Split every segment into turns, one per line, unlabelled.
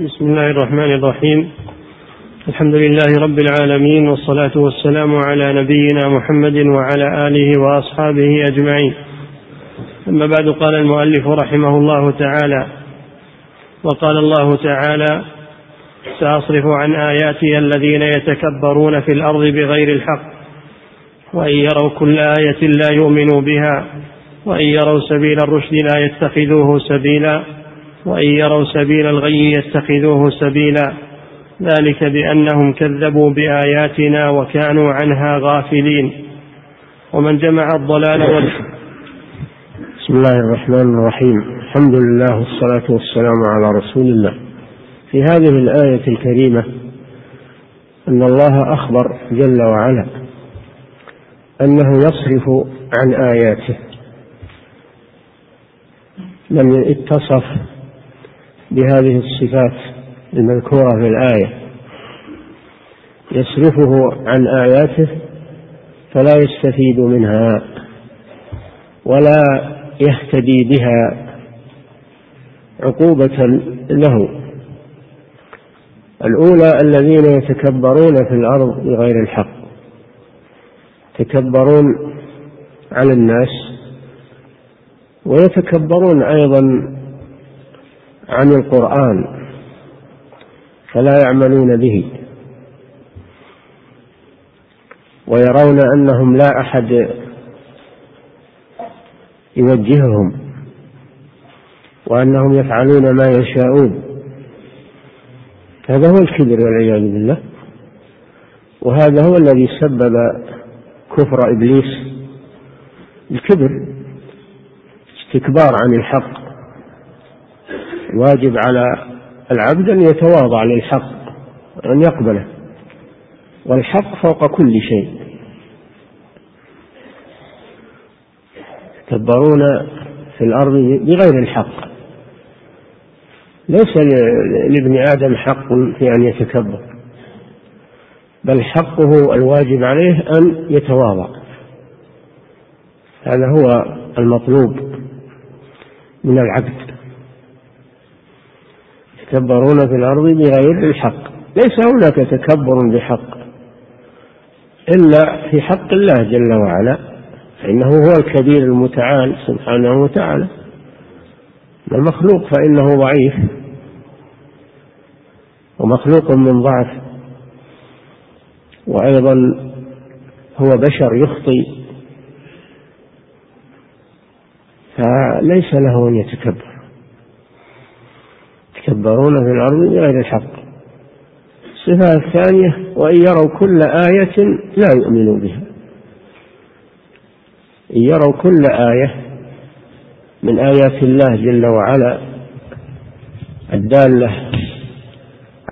بسم الله الرحمن الرحيم. الحمد لله رب العالمين والصلاة والسلام على نبينا محمد وعلى آله وأصحابه أجمعين. أما بعد قال المؤلف رحمه الله تعالى وقال الله تعالى سأصرف عن آياتي الذين يتكبرون في الأرض بغير الحق وإن يروا كل آية لا يؤمنوا بها وإن يروا سبيل الرشد لا يتخذوه سبيلا. وإن يروا سبيل الغي يتخذوه سبيلا. ذلك بأنهم كذبوا بآياتنا وكانوا عنها غافلين. ومن جمع الضلال والحق
بسم الله الرحمن الرحيم. الحمد لله والصلاة والسلام على رسول الله. في هذه الآية الكريمة أن الله أخبر جل وعلا أنه يصرف عن آياته. من اتصف بهذه الصفات المذكورة في الآية. يصرفه عن آياته فلا يستفيد منها ولا يهتدي بها عقوبة له. الأولى الذين يتكبرون في الأرض بغير الحق يتكبرون على الناس ويتكبرون أيضا عن القرآن فلا يعملون به. ويرون أنهم لا أحد يوجههم وأنهم يفعلون ما يشاءون. هذا هو الكبر والعياذ بالله. وهذا هو الذي سبب كفر إبليس. الكبر استكبار عن الحق. واجب على العبد أن يتواضع للحق وان يقبله. والحق فوق كل شيء. يتكبرون في الأرض بغير الحق. ليس لابن آدم حق في أن يتكبر بل حقه الواجب عليه أن يتواضع. هذا هو المطلوب من العبد. يتكبرون في الأرض بغير الحق. ليس هناك تكبر بحق. إلا في حق الله جل وعلا. فإنه هو الكبير المتعال سبحانه وتعالى. المخلوق فإنه ضعيف. ومخلوق من ضعف. وأيضا هو بشر يخطي. فليس له أن يتكبر. يتكبرون في الأرض بغير الحق الصفة الثانية وإن يروا كل آية لا يؤمنوا بها. إن يروا كل آية من آيات الله جل وعلا الدالة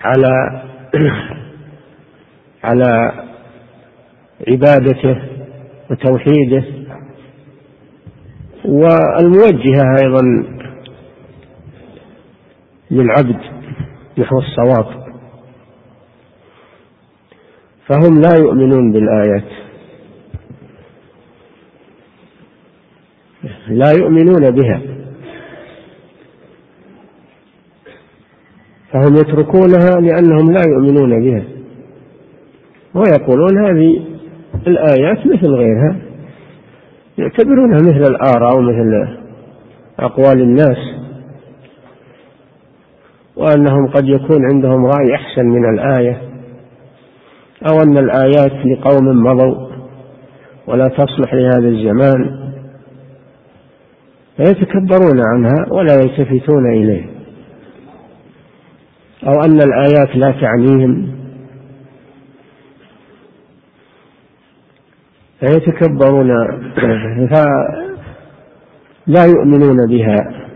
على على عبادته وتوحيده والموجهة أيضا للعبد نحو الصواب. فهم لا يؤمنون بالآيات. لا يؤمنون بها. فهم يتركونها لأنهم لا يؤمنون بها. ويقولون هذه الآيات مثل غيرها. يعتبرونها مثل الآراء ومثل أقوال الناس. وأنهم قد يكون عندهم رأي أحسن من الآية أو أن الآيات لقوم مضوا ولا تصلح لهذا الزمان فيتكبرون عنها ولا يلتفتون إليه أو أن الآيات لا تعنيهم فيتكبرون فلا يؤمنون بها.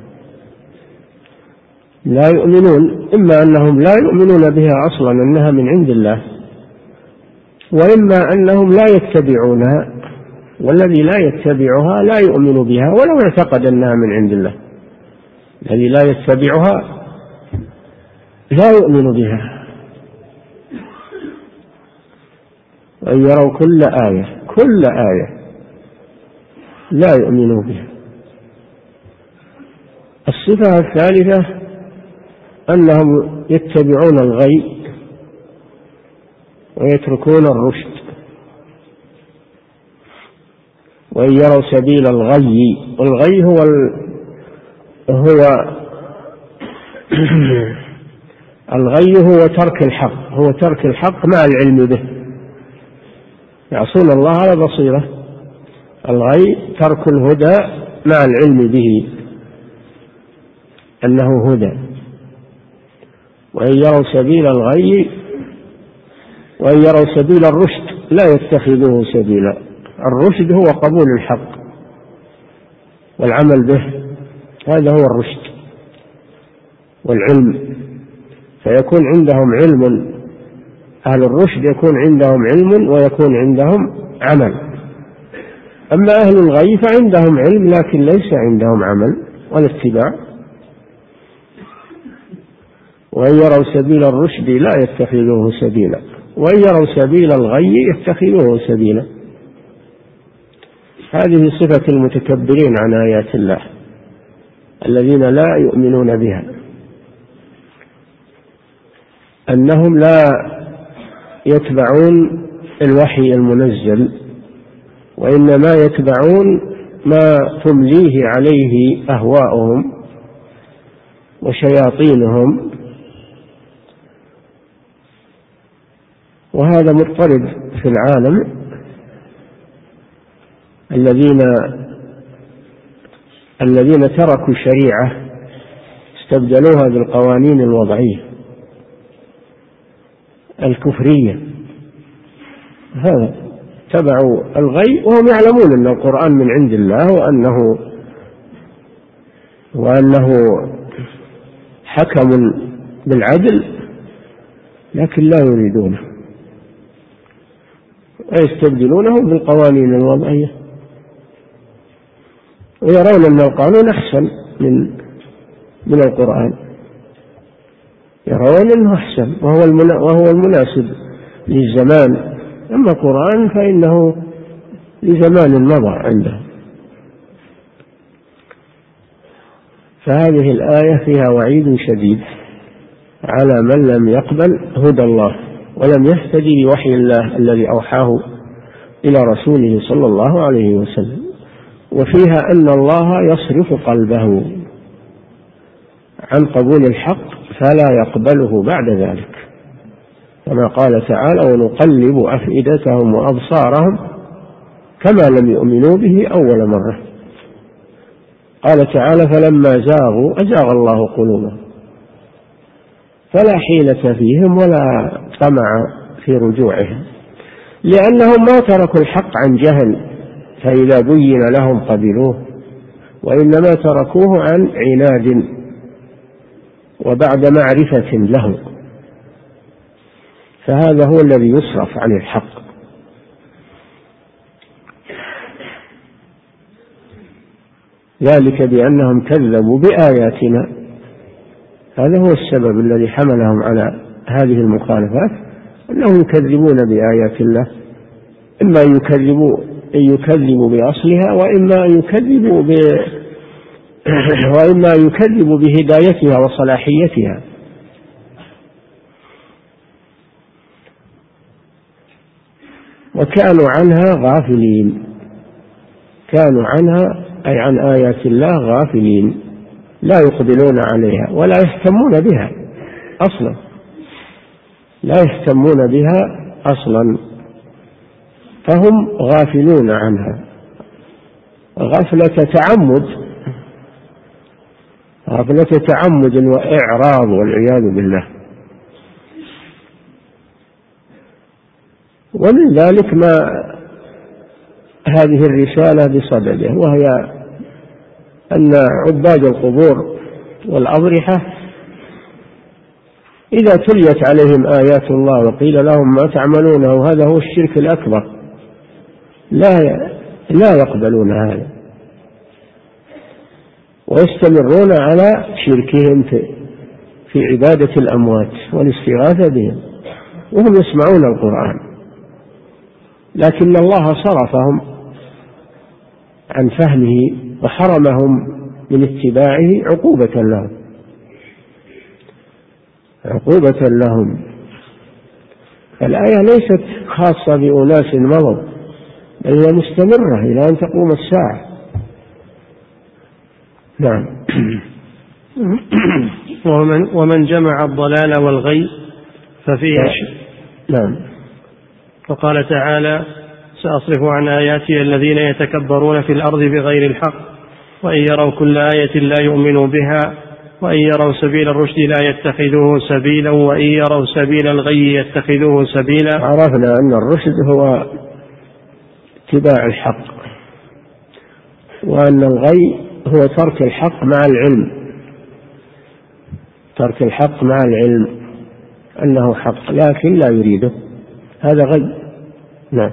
لا يؤمنون إما أنهم لا يؤمنون بها أصلا أنها من عند الله وإما أنهم لا يتبعونها والذي لا يتبعها لا يؤمن بها ولو اعتقد أنها من عند الله. الذي لا يتبعها لا يؤمن بها. وأن يروا كل آية كل آية لا يؤمنوا بها. الصفة الثالثة أنهم يتبعون الغي ويتركون الرشد وإن يروا سبيل الغي والغي هو ال... هو الغي هو ترك الحق هو ترك الحق مع العلم به. يعصون الله على بصيرة. الغي ترك الهدى مع العلم به. أنه هدى. وإن يروا سبيل الغي وإن يروا سبيل الرشد لا يتخذوه سبيلا. الرشد هو قبول الحق والعمل به هذا هو الرشد والعلم. فيكون عندهم علم أهل الرشد يكون عندهم علم ويكون عندهم عمل. أما أهل الغي فعندهم علم لكن ليس عندهم عمل ولا اتباع وإن يروا سبيل الرشد لا يتخذوه سبيلا. وإن يروا سبيل الغي يتخذوه سبيلا. هذه صفة المتكبرين عن آيات الله الذين لا يؤمنون بها. أنهم لا يتبعون الوحي المنزل وإنما يتبعون ما تمليه عليه أهواؤهم وشياطينهم وهذا مضطرب في العالم الذين الذين تركوا الشريعة استبدلوها بالقوانين الوضعية الكفرية هذا تبعوا الغي وهم يعلمون أن القرآن من عند الله وأنه وأنه حكم بالعدل لكن لا يريدونه. ويستبدلونه بالقوانين الوضعية. ويرون أن القانون أحسن من من القرآن. يرون أنه أحسن وهو وهو المناسب للزمان. أما القرآن فإنه لزمان مضى عنده. فهذه الآية فيها وعيد شديد على من لم يقبل هدى الله. ولم يهتدي بوحي الله الذي أوحاه إلى رسوله صلى الله عليه وسلم وفيها أن الله يصرف قلبه عن قبول الحق فلا يقبله بعد ذلك. كما قال تعالى ونقلب أفئدتهم وأبصارهم كما لم يؤمنوا به أول مرة قال تعالى فلما زاغوا أزاغ الله قلوبهم فلا حيلة فيهم ولا طمع في رجوعهم. لأنهم ما تركوا الحق عن جهل فإذا بين لهم قبلوه وإنما تركوه عن عناد وبعد معرفة له. فهذا هو الذي يصرف عن الحق. ذلك بأنهم كذبوا بآياتنا. هذا هو السبب الذي حملهم على هذه المخالفات أنهم يكذبون بآيات الله إما يكذبوا أن يكذبوا بأصلها وإما أن يكذبوا ب وإما أن يكذبوا بهدايتها وصلاحيتها. وكانوا عنها غافلين. كانوا عنها أي عن آيات الله غافلين. لا يقبلون عليها ولا يهتمون بها أصلا. لا يهتمون بها أصلا. فهم غافلون عنها. غفلة تعمد غفلة تعمد وإعراض والعياذ بالله. ومن ذلك ما هذه الرسالة بصدده وهي أن عباد القبور والأضرحة إذا تليت عليهم آيات الله وقيل لهم ما تعملونه هذا هو الشرك الأكبر. لا لا يقبلون هذا. ويستمرون على شركهم في في عبادة الأموات والاستغاثة بهم. وهم يسمعون القرآن. لكن الله صرفهم عن فهمه وحرمهم من اتباعه عقوبة لهم. عقوبة لهم. الآية ليست خاصة بأناس مضوا بل هي مستمرة إلى أن تقوم الساعة. نعم.
ومن, ومن جمع الضلال والغي ففيه
نعم.
وقال تعالى سأصرف عن آياتي الذين يتكبرون في الأرض بغير الحق وإن يروا كل آية لا يؤمنوا بها وإن يروا سبيل الرشد لا يتخذوه سبيلا وإن يروا سبيل الغي يتخذوه سبيلا.
عرفنا أن الرشد هو اتباع الحق وأن الغي هو ترك الحق مع العلم. ترك الحق مع العلم أنه حق لكن لا يريده. هذا غي. نعم.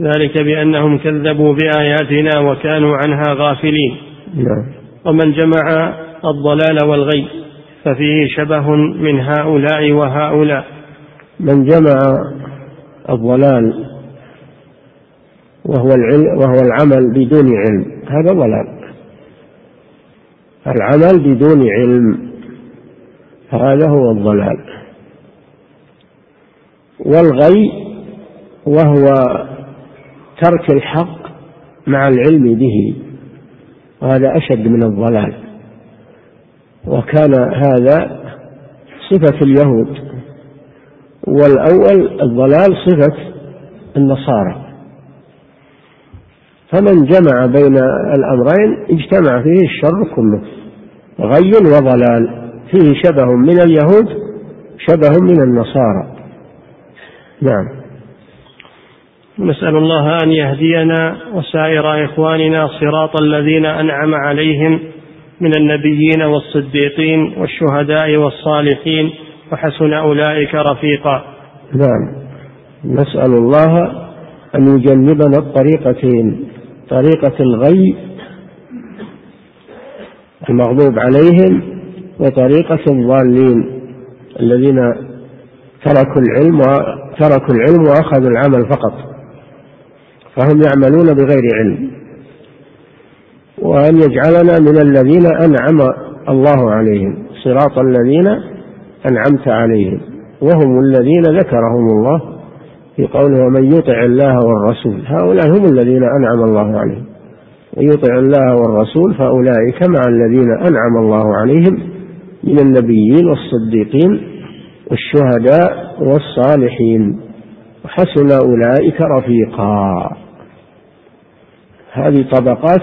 ذلك بأنهم كذبوا بآياتنا وكانوا عنها غافلين.
نعم.
ومن جمع الضلال والغي ففيه شبه من هؤلاء وهؤلاء.
من جمع الضلال وهو العلم وهو العمل بدون علم هذا ضلال. العمل بدون علم هذا هو الضلال. والغي وهو ترك الحق مع العلم به وهذا أشد من الضلال. وكان هذا صفة اليهود. والأول الضلال صفة النصارى. فمن جمع بين الأمرين اجتمع فيه الشر كله. غي وضلال. فيه شبه من اليهود شبه من النصارى. نعم.
نسأل الله أن يهدينا وسائر إخواننا صراط الذين أنعم عليهم من النبيين والصديقين والشهداء والصالحين وحسن أولئك رفيقا.
نعم. نسأل الله أن يجنبنا الطريقتين طريقة الغي المغضوب عليهم وطريقة الضالين الذين تركوا العلم وتركوا العلم وأخذوا العمل فقط. فهم يعملون بغير علم. وأن يجعلنا من الذين أنعم الله عليهم صراط الذين أنعمت عليهم وهم الذين ذكرهم الله في قوله ومن يطع الله والرسول هؤلاء هم الذين أنعم الله عليهم. ويطع الله والرسول فأولئك مع الذين أنعم الله عليهم من النبيين والصديقين والشهداء والصالحين. وحسن أولئك رفيقا. هذه طبقات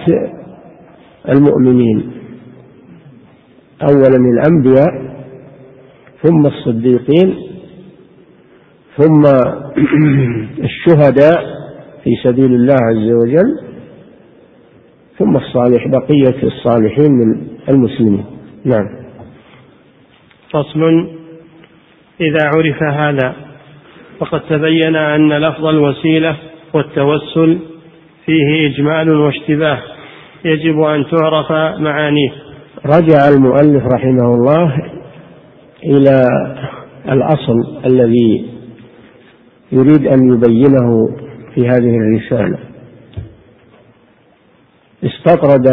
المؤمنين. أولا الأنبياء ثم الصديقين ثم الشهداء في سبيل الله عز وجل ثم الصالح بقية الصالحين من المسلمين. نعم.
فصل. إذا عرف هذا فقد تبين أن لفظ الوسيلة والتوسل فيه إجمال واشتباه. يجب أن تعرف معانيه.
رجع المؤلف رحمه الله إلى الأصل الذي يريد أن يبينه في هذه الرسالة. استطرد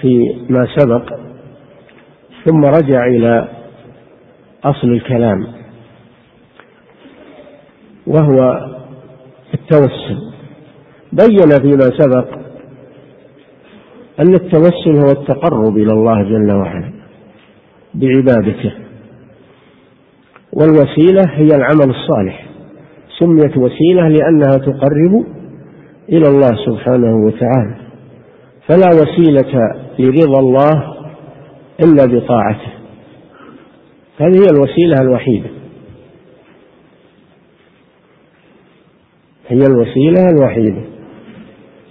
في ما سبق ثم رجع إلى أصل الكلام وهو التوسل. بين فيما سبق أن التوسل هو التقرب إلى الله جل وعلا بعبادته. والوسيلة هي العمل الصالح. سميت وسيلة لأنها تقرب إلى الله سبحانه وتعالى. فلا وسيلة لرضا الله إلا بطاعته. هذه هي الوسيلة الوحيدة. هي الوسيلة الوحيدة.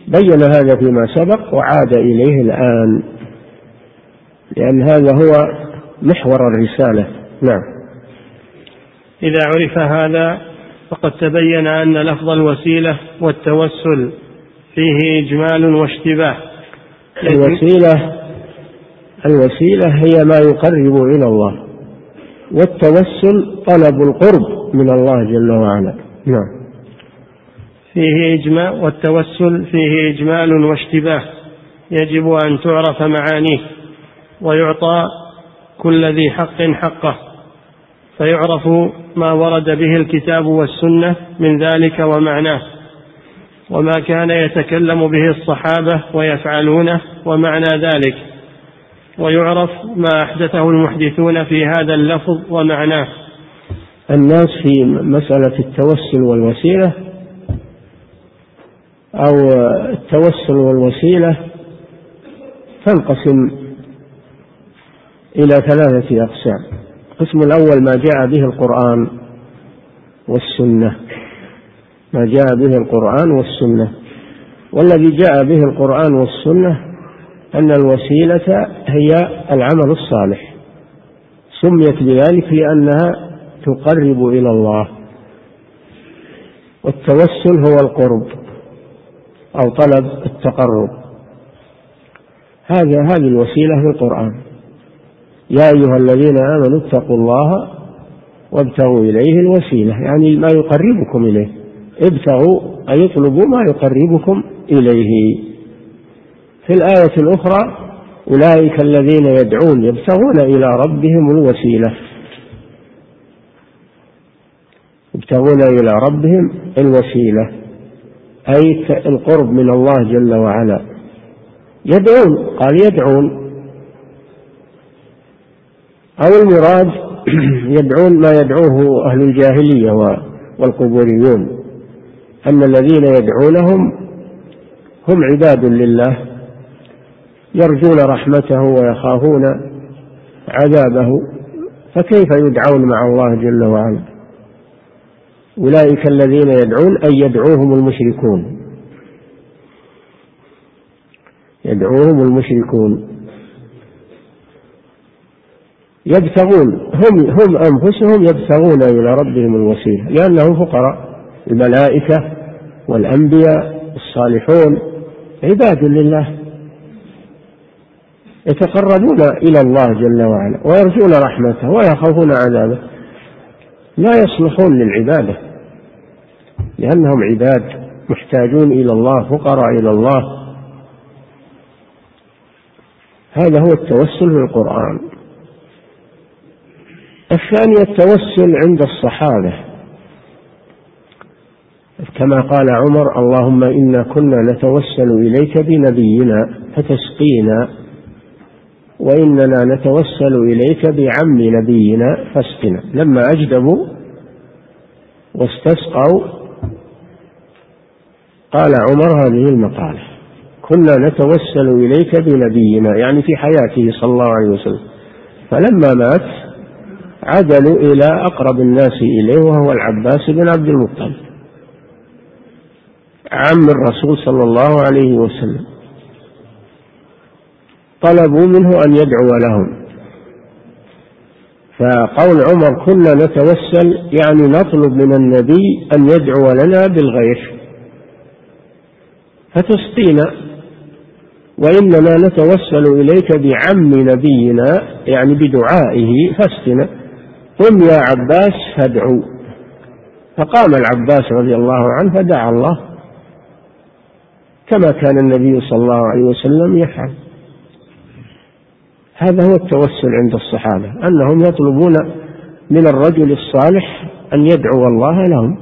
بين هذا فيما سبق وعاد إليه الآن لأن هذا هو محور الرسالة. نعم.
إذا عرف هذا فقد تبين أن لفظ الوسيلة والتوسل فيه إجمال واشتباه.
الوسيلة الوسيلة هي ما يقرب إلى الله والتوسل طلب القرب من الله جل وعلا. نعم.
فيه إجماع والتوسل فيه إجمال واشتباه. يجب أن تعرف معانيه ويعطى كل ذي حق حقه فيعرف ما ورد به الكتاب والسنة من ذلك ومعناه. وما كان يتكلم به الصحابة ويفعلونه ومعنى ذلك. ويعرف ما أحدثه المحدثون في هذا اللفظ ومعناه.
الناس في مسألة التوسل والوسيلة أو التوسل والوسيلة تنقسم إلى ثلاثة أقسام. القسم الأول ما جاء به القرآن والسنة. ما جاء به القرآن والسنة. والذي جاء به القرآن والسنة أن الوسيلة هي العمل الصالح. سميت بذلك لأنها تقرب إلى الله. والتوسل هو القرب. أو طلب التقرب. هذا هذه الوسيلة في القرآن. يا أيها الذين آمنوا اتقوا الله وابتغوا إليه الوسيلة. يعني ما يقربكم إليه. ابتغوا أي اطلبوا ما يقربكم إليه. في الآية الأخرى أولئك الذين يدعون يبتغون إلى ربهم الوسيلة. يبتغون إلى ربهم الوسيلة. أي القرب من الله جل وعلا. يدعون قال يدعون. أو المراد يدعون ما يدعوه أهل الجاهلية والقبوريون. أن الذين يدعونهم هم عباد لله يرجون رحمته ويخافون عذابه فكيف يدعون مع الله جل وعلا؟ أولئك الذين يدعون أي يدعوهم المشركون. يدعوهم المشركون. يبتغون هم هم أنفسهم يبتغون إلى ربهم الوسيلة لأنهم فقراء الملائكة والأنبياء الصالحون عباد لله. يتقربون إلى الله جل وعلا ويرجون رحمته ويخافون عذابه. لا يصلحون للعبادة. لأنهم عباد محتاجون إلى الله فقراء إلى الله. هذا هو التوسل في القرآن. الثاني التوسل عند الصحابة. كما قال عمر اللهم إنا كنا نتوسل إليك بنبينا فتسقينا وإننا نتوسل إليك بعم نبينا فاسقنا. لما أجدبوا واستسقوا قال عمر هذه المقالة. كنا نتوسل إليك بنبينا يعني في حياته صلى الله عليه وسلم. فلما مات عدلوا إلى أقرب الناس إليه وهو العباس بن عبد المطلب عم الرسول صلى الله عليه وسلم. طلبوا منه أن يدعو لهم. فقول عمر كنا نتوسل يعني نطلب من النبي أن يدعو لنا بالغير. فتسقينا. وإننا نتوسل إليك بعم نبينا يعني بدعائه فاسقنا. قم يا عباس فادعو. فقام العباس رضي الله عنه فدعا الله كما كان النبي صلى الله عليه وسلم يفعل. هذا هو التوسل عند الصحابة أنهم يطلبون من الرجل الصالح أن يدعو الله لهم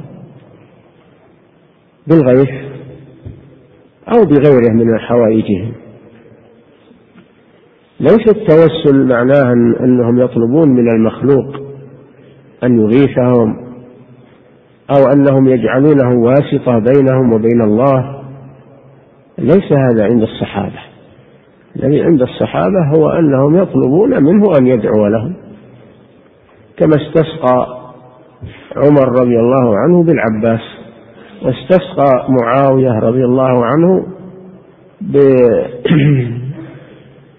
بالغيث. أو بغيره من حوائجهم. ليس التوسل معناه أنهم يطلبون من المخلوق أن يغيثهم أو أنهم يجعلونه واسطة بينهم وبين الله. ليس هذا عند الصحابة. الذي عند الصحابة هو أنهم يطلبون منه أن يدعو لهم. كما استسقى عمر رضي الله عنه بالعباس. واستسقى معاوية رضي الله عنه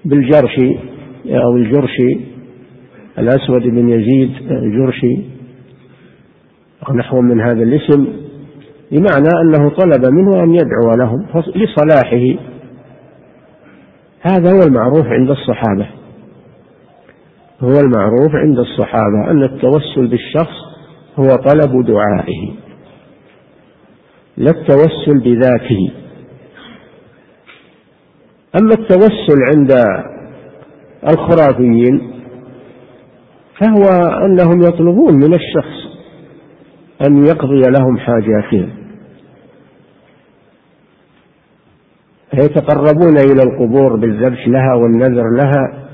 بالجرشي أو الجرشي الأسود بن يزيد الجرشي أو نحو من هذا الاسم بمعنى أنه طلب منه أن يدعو لهم لصلاحه. هذا هو المعروف عند الصحابة. هو المعروف عند الصحابة أن التوسل بالشخص هو طلب دعائه. لا التوسل بذاته. أما التوسل عند الخرافيين فهو أنهم يطلبون من الشخص أن يقضي لهم حاجاتهم. فيتقربون إلى القبور بالذبح لها والنذر لها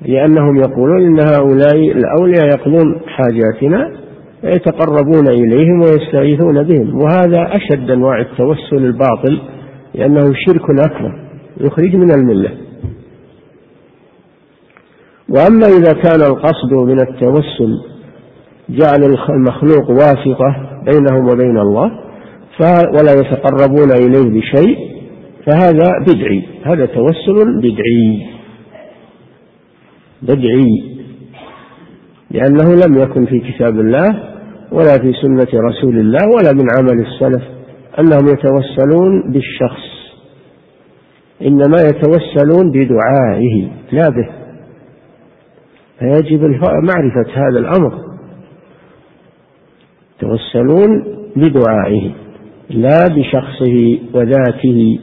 لأنهم يقولون إن هؤلاء الأولياء يقضون حاجاتنا فيتقربون إليهم ويستغيثون بهم. وهذا أشد أنواع التوسل الباطل لأنه شرك أكبر يخرج من الملة. وأما إذا كان القصد من التوسل جعل المخلوق واسطة بينهم وبين الله ولا يتقربون إليه بشيء فهذا بدعي. هذا توسل بدعي. بدعي. لأنه لم يكن في كتاب الله ولا في سنة رسول الله ولا من عمل السلف أنهم يتوسلون بالشخص إنما يتوسلون بدعائه لا به. فيجب معرفة هذا الأمر. يتوسلون بدعائه لا بشخصه وذاته.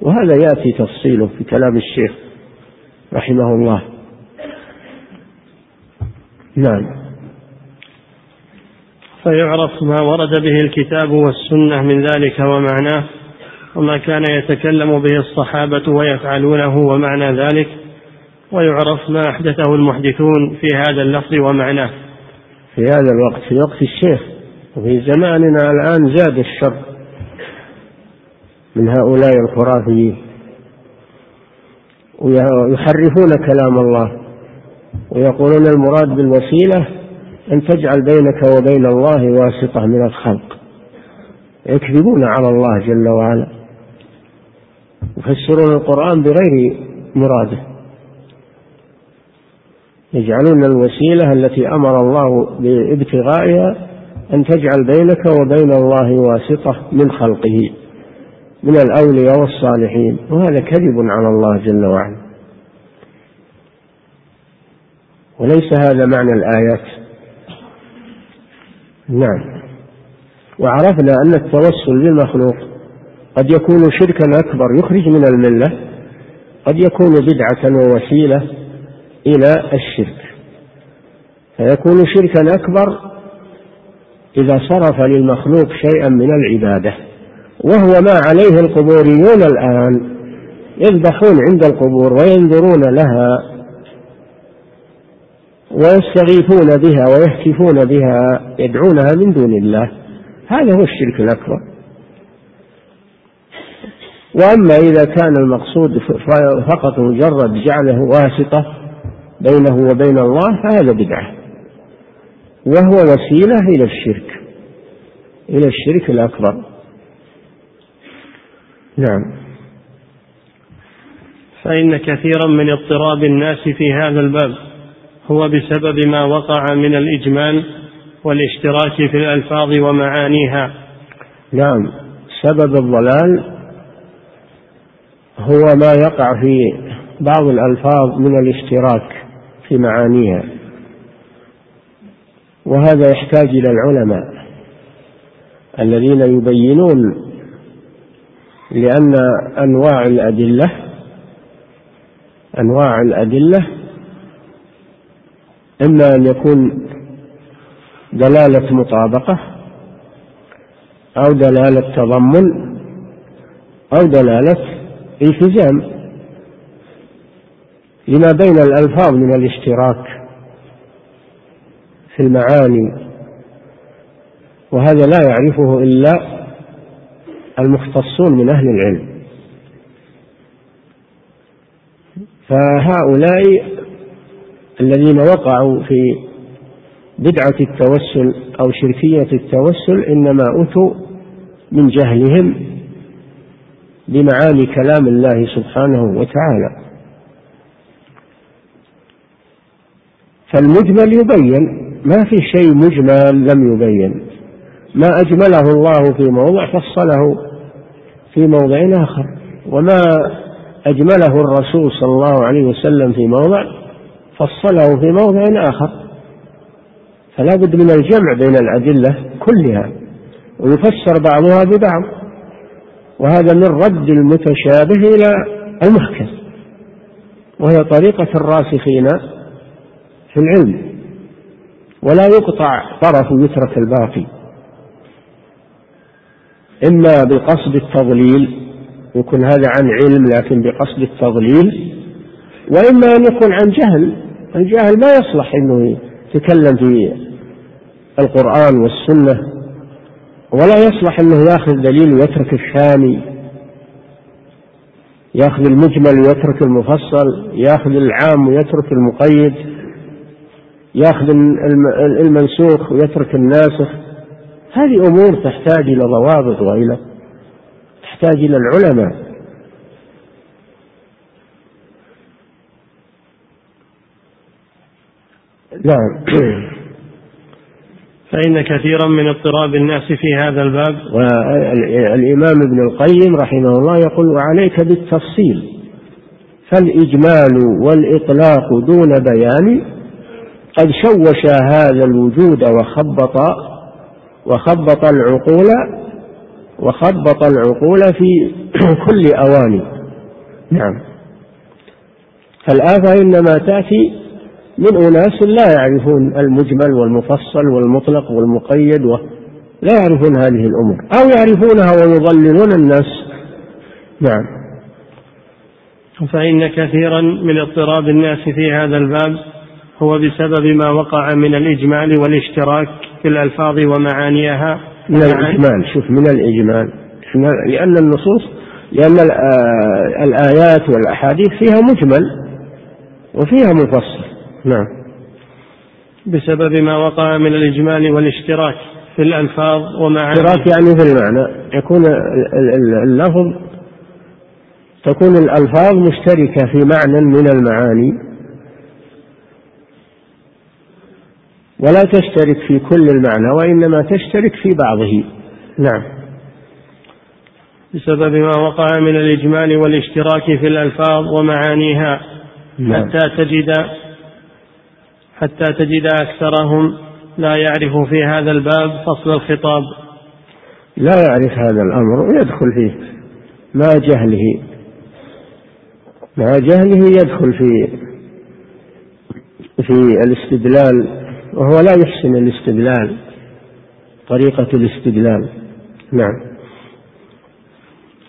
وهذا يأتي تفصيله في كلام الشيخ رحمه الله. نعم.
فيعرف ما ورد به الكتاب والسنة من ذلك ومعناه وما كان يتكلم به الصحابة ويفعلونه ومعنى ذلك ويعرف ما أحدثه المحدثون في هذا اللفظ ومعناه.
في هذا الوقت في وقت الشيخ وفي زماننا الآن زاد الشر من هؤلاء الخرافيين. ويحرفون كلام الله ويقولون المراد بالوسيلة أن تجعل بينك وبين الله واسطة من الخلق. يكذبون على الله جل وعلا. يفسرون القرآن بغير مراده. يجعلون الوسيلة التي أمر الله بابتغائها أن تجعل بينك وبين الله واسطة من خلقه من الأولياء والصالحين. وهذا كذب على الله جل وعلا. وليس هذا معنى الآيات. نعم. وعرفنا أن التوسل بالمخلوق قد يكون شركا أكبر يخرج من الملة قد يكون بدعة ووسيلة إلى الشرك. فيكون شركا أكبر إذا صرف للمخلوق شيئا من العبادة وهو ما عليه القبوريون الآن يذبحون عند القبور وينظرون لها ويستغيثون بها ويهتفون بها يدعونها من دون الله. هذا هو الشرك الأكبر. وأما إذا كان المقصود فقط مجرد جعله واسطة بينه وبين الله فهذا بدعة. وهو وسيلة إلى الشرك إلى الشرك الأكبر. نعم.
فإن كثيرا من اضطراب الناس في هذا الباب. هو بسبب ما وقع من الإجمال والاشتراك في الألفاظ ومعانيها.
نعم. سبب الضلال هو ما يقع في بعض الألفاظ من الاشتراك في معانيها وهذا يحتاج إلى العلماء الذين يبينون لأن أنواع الأدلة أنواع الأدلة إما أن يكون دلالة مطابقة أو دلالة تضمن أو دلالة التزام. لما بين الألفاظ من الاشتراك في المعاني وهذا لا يعرفه إلا المختصون من أهل العلم. فهؤلاء الذين وقعوا في بدعة التوسل أو شركية التوسل إنما أتوا من جهلهم بمعاني كلام الله سبحانه وتعالى. فالمجمل يبين ما في شيء مجمل لم يبين. ما أجمله الله في موضع فصله في موضع آخر وما أجمله الرسول صلى الله عليه وسلم في موضع فصله في موضع آخر. فلا بد من الجمع بين الأدلة كلها ويفسر بعضها ببعض وهذا من رد المتشابه إلى المحكم. وهي طريقة الراسخين في العلم ولا يقطع طرف ويترك الباقي. إما بقصد التضليل يكون هذا عن علم لكن بقصد التضليل وإما أن يكون عن جهل. الجاهل ما يصلح أنه يتكلم في القرآن والسنة ولا يصلح أنه يأخذ دليل ويترك الثاني يأخذ المجمل ويترك المفصل يأخذ العام ويترك المقيد يأخذ المنسوخ ويترك الناسخ. هذه أمور تحتاج إلى ضوابط وإلى تحتاج إلى العلماء. نعم.
فإن كثيرا من اضطراب الناس في هذا الباب.
والإمام ابن القيم رحمه الله يقول وعليك بالتفصيل فالإجمال والإطلاق دون بيان قد شوش هذا الوجود وخبط وخبط العقول وخبط العقول في كل أواني. نعم. فالآفة إنما تأتي من أناس لا يعرفون المجمل والمفصل والمطلق والمقيد و لا يعرفون هذه الأمور. أو يعرفونها ويضللون الناس. نعم.
فإن كثيرا من اضطراب الناس في هذا الباب هو بسبب ما وقع من الإجمال والاشتراك في الألفاظ ومعانيها.
من الإجمال. شوف من الإجمال. لأن النصوص لأن آه، الآيات والأحاديث فيها مجمل وفيها مفصل. نعم.
بسبب ما وقع من الإجمال والاشتراك في الألفاظ ومعاني
اشتراك يعني في المعنى. يكون اللفظ تكون الألفاظ مشتركة في معنى من المعاني. ولا تشترك في كل المعنى وإنما تشترك في بعضه. نعم.
بسبب ما وقع من الإجمال والاشتراك في الألفاظ ومعانيها. نعم. حتى تجد حتى تجد أكثرهم لا يعرف في هذا الباب فصل الخطاب.
لا يعرف هذا الأمر ويدخل فيه مع جهله. مع جهله يدخل في في الاستدلال وهو لا يحسن الاستدلال طريقة الاستدلال. نعم.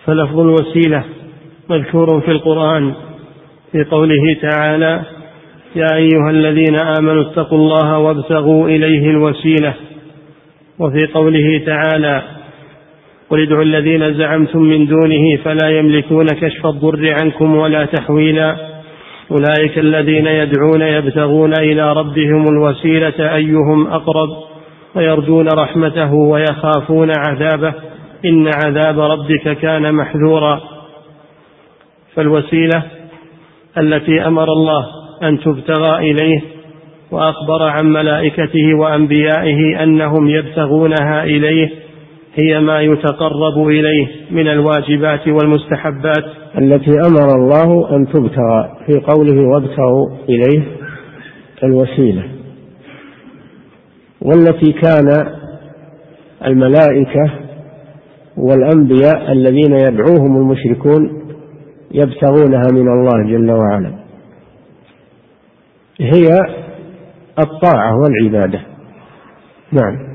فلفظ الوسيلة مذكور في القرآن في قوله تعالى يا أيها الذين آمنوا اتقوا الله وابتغوا إليه الوسيلة. وفي قوله تعالى قل ادعوا الذين زعمتم من دونه فلا يملكون كشف الضر عنكم ولا تحويلا. أولئك الذين يدعون يبتغون إلى ربهم الوسيلة أيهم أقرب ويرجون رحمته ويخافون عذابه. إن عذاب ربك كان محذورا. فالوسيلة التي أمر الله أن تبتغى إليه وأخبر عن ملائكته وأنبيائه أنهم يبتغونها إليه هي ما يتقرب إليه من الواجبات والمستحبات.
التي أمر الله أن تبتغى في قوله وابتغوا إليه الوسيلة. والتي كان الملائكة والأنبياء الذين يدعوهم المشركون يبتغونها من الله جل وعلا. هي الطاعة والعبادة. نعم.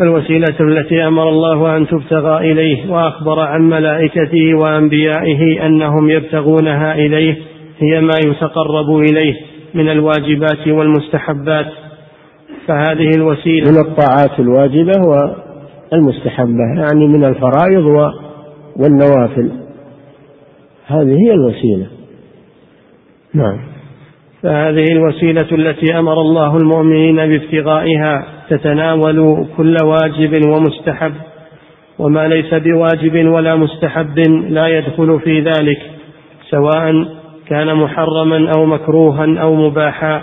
الوسيلة التي أمر الله أن تبتغى إليه وأخبر عن ملائكته وأنبيائه أنهم يبتغونها إليه هي ما يتقرب إليه من الواجبات والمستحبات. فهذه الوسيلة
من الطاعات الواجبة والمستحبة يعني من الفرائض والنوافل. هذه هي الوسيلة. نعم.
فهذه الوسيلة التي أمر الله المؤمنين بابتغائها تتناول كل واجب ومستحب وما ليس بواجب ولا مستحب لا يدخل في ذلك سواء كان محرما أو مكروها أو مباحا.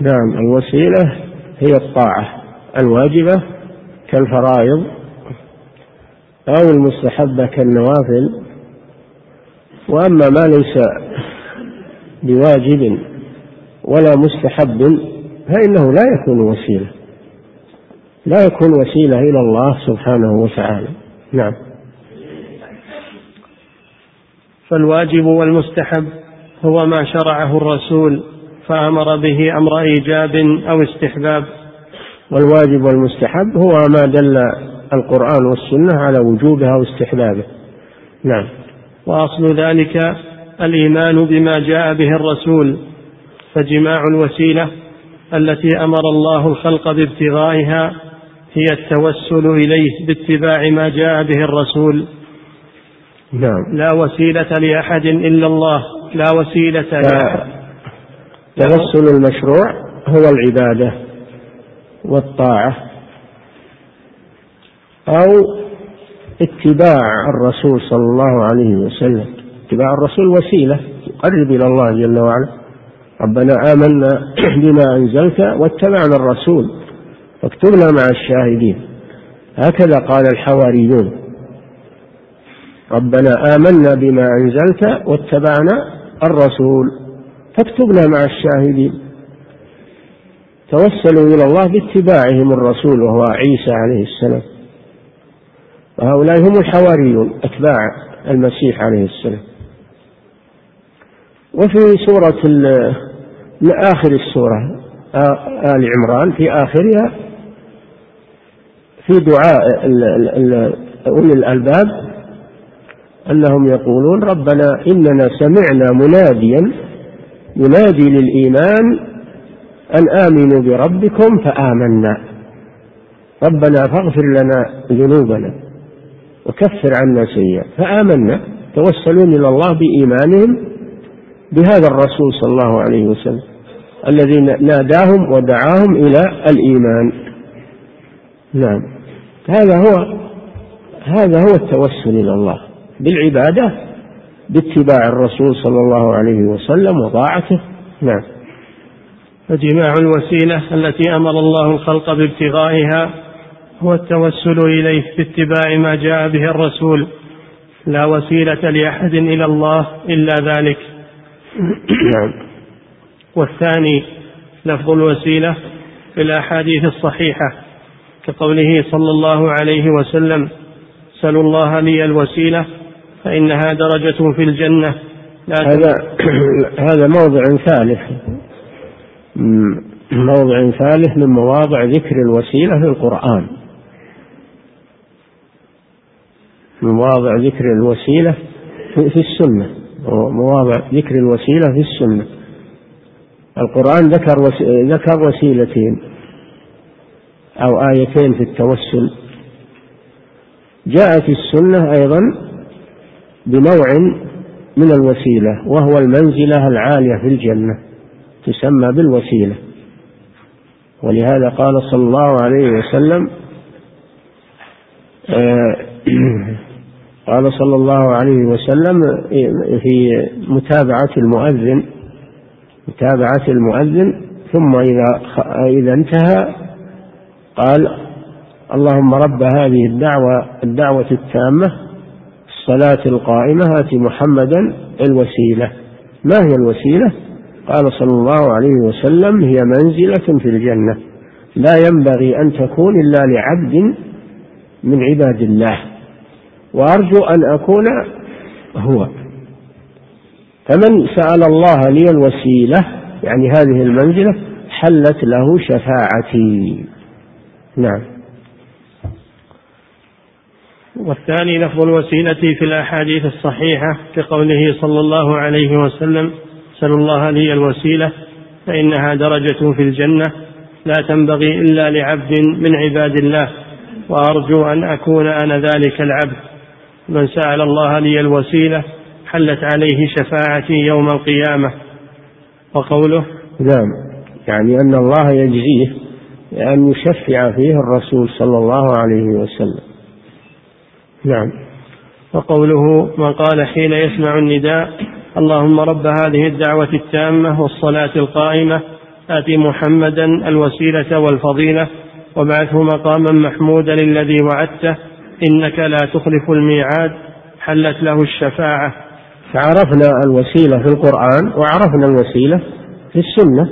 نعم الوسيلة هي الطاعة الواجبة كالفرائض أو المستحبة كالنوافل وأما ما ليس بواجب ولا مستحب فإنه لا يكون وسيلة. لا يكون وسيلة إلى الله سبحانه وتعالى. نعم.
فالواجب والمستحب هو ما شرعه الرسول فأمر به أمر إيجاب أو استحباب.
والواجب والمستحب هو ما دل القرآن والسنة على وجوبها واستحبابه نعم.
وأصل ذلك الإيمان بما جاء به الرسول. فجماع الوسيلة التي أمر الله الخلق بابتغائها هي التوسل إليه باتباع ما جاء به الرسول.
نعم.
لا وسيلة لأحد إلا الله. لا وسيلة
توسل المشروع هو العبادة والطاعة أو اتباع الرسول صلى الله عليه وسلم. اتباع الرسول وسيلة تقرب إلى الله جل وعلا. ربنا آمنا بما أنزلت واتبعنا الرسول فاكتبنا مع الشاهدين. هكذا قال الحواريون. ربنا آمنا بما أنزلت واتبعنا الرسول فاكتبنا مع الشاهدين. توسلوا إلى الله باتباعهم الرسول وهو عيسى عليه السلام. وهؤلاء هم الحواريون أتباع المسيح عليه السلام. وفي سورة آخر السورة آل عمران في آخرها في دعاء أولي الألباب أنهم يقولون ربنا إننا سمعنا مناديا ينادي للإيمان أن آمنوا بربكم فآمنا. ربنا فاغفر لنا ذنوبنا وكفر عنا سيئات. فآمنا توسلون إلى الله بإيمانهم بهذا الرسول صلى الله عليه وسلم الذي ناداهم ودعاهم إلى الإيمان. نعم. هذا هو هذا هو التوسل إلى الله بالعبادة باتباع الرسول صلى الله عليه وسلم وطاعته. نعم.
فجماع الوسيلة التي أمر الله الخلق بابتغائها هو التوسل إليه باتباع ما جاء به الرسول. لا وسيلة لأحد إلى الله إلا ذلك.
نعم.
والثاني لفظ الوسيلة في الأحاديث الصحيحة كقوله صلى الله عليه وسلم سلوا الله لي الوسيلة فإنها درجة في الجنة.
لا هذا هذا موضع ثالث. موضع ثالث من مواضع ذكر الوسيلة في القرآن. مواضع ذكر الوسيلة في السنة. مواضع ذكر الوسيلة في السنة. القرآن ذكر ذكر وسيلتين أو آيتين في التوسل. جاءت السنة أيضا بنوع من الوسيلة وهو المنزلة العالية في الجنة تسمى بالوسيلة. ولهذا قال صلى الله عليه وسلم آه، قال صلى الله عليه وسلم في متابعة المؤذن متابعة المؤذن ثم إذا إذا انتهى قال اللهم رب هذه الدعوة الدعوة التامة الصلاة القائمة آت محمدا الوسيلة. ما هي الوسيلة؟ قال صلى الله عليه وسلم هي منزلة في الجنة. لا ينبغي أن تكون إلا لعبد من عباد الله. وأرجو أن أكون هو. فمن سأل الله لي الوسيلة يعني هذه المنزلة حلت له شفاعتي. نعم.
والثاني لفظ الوسيلة في الأحاديث الصحيحة كقوله صلى الله عليه وسلم سلوا الله لي الوسيلة فإنها درجة في الجنة لا تنبغي إلا لعبد من عباد الله وأرجو أن أكون أنا ذلك العبد. من سأل الله لي الوسيلة حلت عليه شفاعتي يوم القيامة. وقوله
نعم. يعني أن الله يجزيه بأن يشفع فيه الرسول صلى الله عليه وسلم. نعم.
وقوله من قال حين يسمع النداء اللهم رب هذه الدعوة التامة والصلاة القائمة آت محمدا الوسيلة والفضيلة وابعثه مقاما محمودا الذي وعدته إنك لا تخلف الميعاد حلت له الشفاعة.
فعرفنا الوسيلة في القرآن وعرفنا الوسيلة في السنة.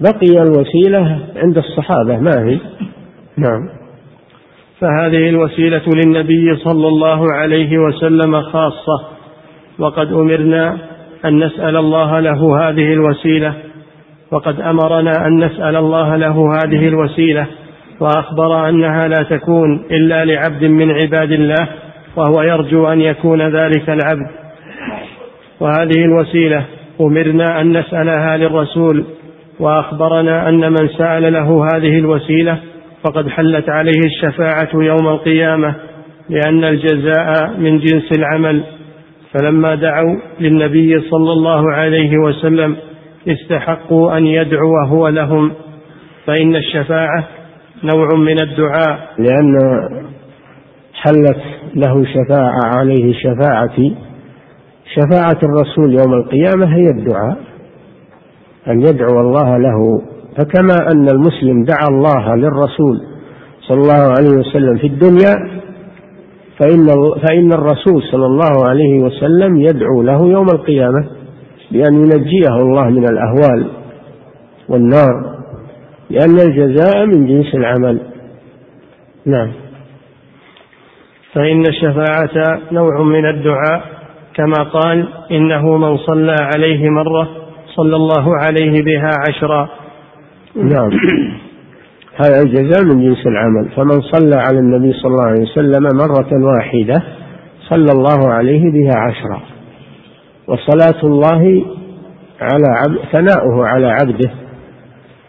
بقي الوسيلة عند الصحابة ما هي؟ نعم.
فهذه الوسيلة للنبي صلى الله عليه وسلم خاصة. وقد أمرنا أن نسأل الله له هذه الوسيلة. وقد أمرنا أن نسأل الله له هذه الوسيلة. وأخبر أنها لا تكون إلا لعبد من عباد الله وهو يرجو أن يكون ذلك العبد. وهذه الوسيلة أمرنا أن نسألها للرسول وأخبرنا أن من سأل له هذه الوسيلة فقد حلت عليه الشفاعة يوم القيامة لأن الجزاء من جنس العمل. فلما دعوا للنبي صلى الله عليه وسلم استحقوا أن يدعو هو لهم. فإن الشفاعة نوع من الدعاء.
لأن حلت له شفاعة عليه شفاعتي. شفاعة الرسول يوم القيامة هي الدعاء أن يدعو الله له. فكما أن المسلم دعا الله للرسول صلى الله عليه وسلم في الدنيا فإن فإن الرسول صلى الله عليه وسلم يدعو له يوم القيامة بأن ينجيه الله من الأهوال والنار. لأن الجزاء من جنس العمل. نعم.
فإن الشفاعة نوع من الدعاء كما قال إنه من صلى عليه مرة صلى الله عليه بها عشرا.
نعم. هذا الجزاء من جنس العمل. فمن صلى على النبي صلى الله عليه وسلم مرة واحدة صلى الله عليه بها عشرا. وصلاة الله على عبد ثناؤه على عبده.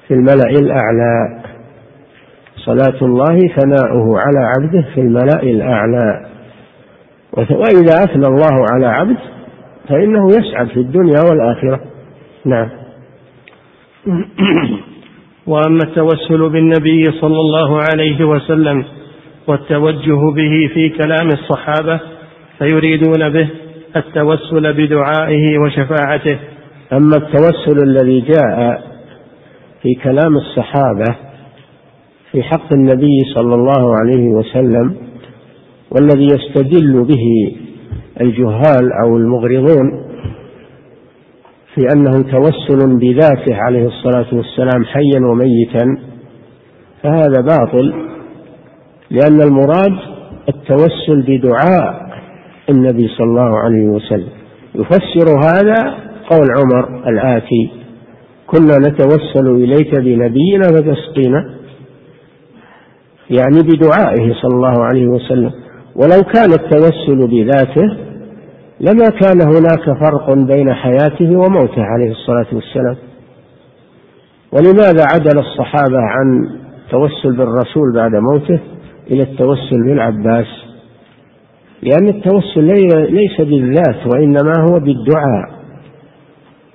في الملأ الأعلى. صلاة الله ثناؤه على عبده في الملأ الأعلى. وإذا أثنى الله على عبد فإنه يسعد في الدنيا والآخرة. نعم.
وأما التوسل بالنبي صلى الله عليه وسلم والتوجه به في كلام الصحابة فيريدون به التوسل بدعائه وشفاعته.
أما التوسل الذي جاء في كلام الصحابة في حق النبي صلى الله عليه وسلم والذي يستدل به الجهال أو المغرضون في أنه توسل بذاته عليه الصلاة والسلام حيا وميتا فهذا باطل لأن المراد التوسل بدعاء النبي صلى الله عليه وسلم. يفسر هذا قول عمر الآتي. كنا نتوسل إليك بنبينا فتسقينا يعني بدعائه صلى الله عليه وسلم. ولو كان التوسل بذاته لما كان هناك فرق بين حياته وموته عليه الصلاة والسلام. ولماذا عدل الصحابة عن التوسل بالرسول بعد موته إلى التوسل بالعباس؟ لأن التوسل ليس بالذات وإنما هو بالدعاء.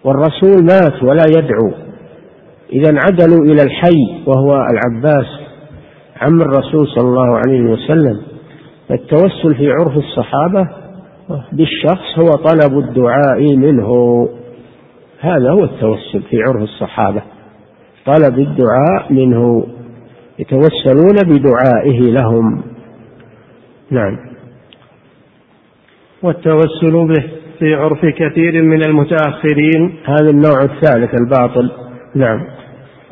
والرسول مات ولا يدعو. إذا عدلوا إلى الحي وهو العباس عم الرسول صلى الله عليه وسلم. التوسل في عرف الصحابة بالشخص هو طلب الدعاء منه. هذا هو التوسل في عرف الصحابة. طلب الدعاء منه. يتوسلون بدعائه لهم. نعم.
والتوسل به في عرف كثير من المتأخرين.
هذا النوع الثالث الباطل. نعم.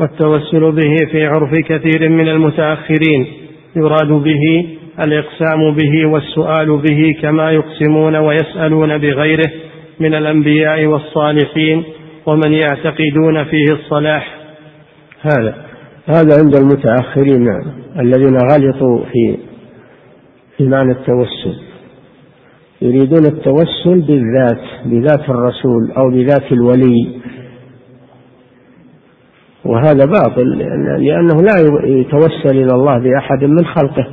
والتوسل به في عرف كثير من المتأخرين. يراد به الإقسام به والسؤال به كما يقسمون ويسألون بغيره من الأنبياء والصالحين ومن يعتقدون فيه الصلاح.
هذا هذا عند المتأخرين الذين غلطوا في في معنى التوسل. يريدون التوسل بالذات بذات الرسول أو بذات الولي. وهذا باطل لأنه لا يتوسل إلى الله بأحد من خلقه.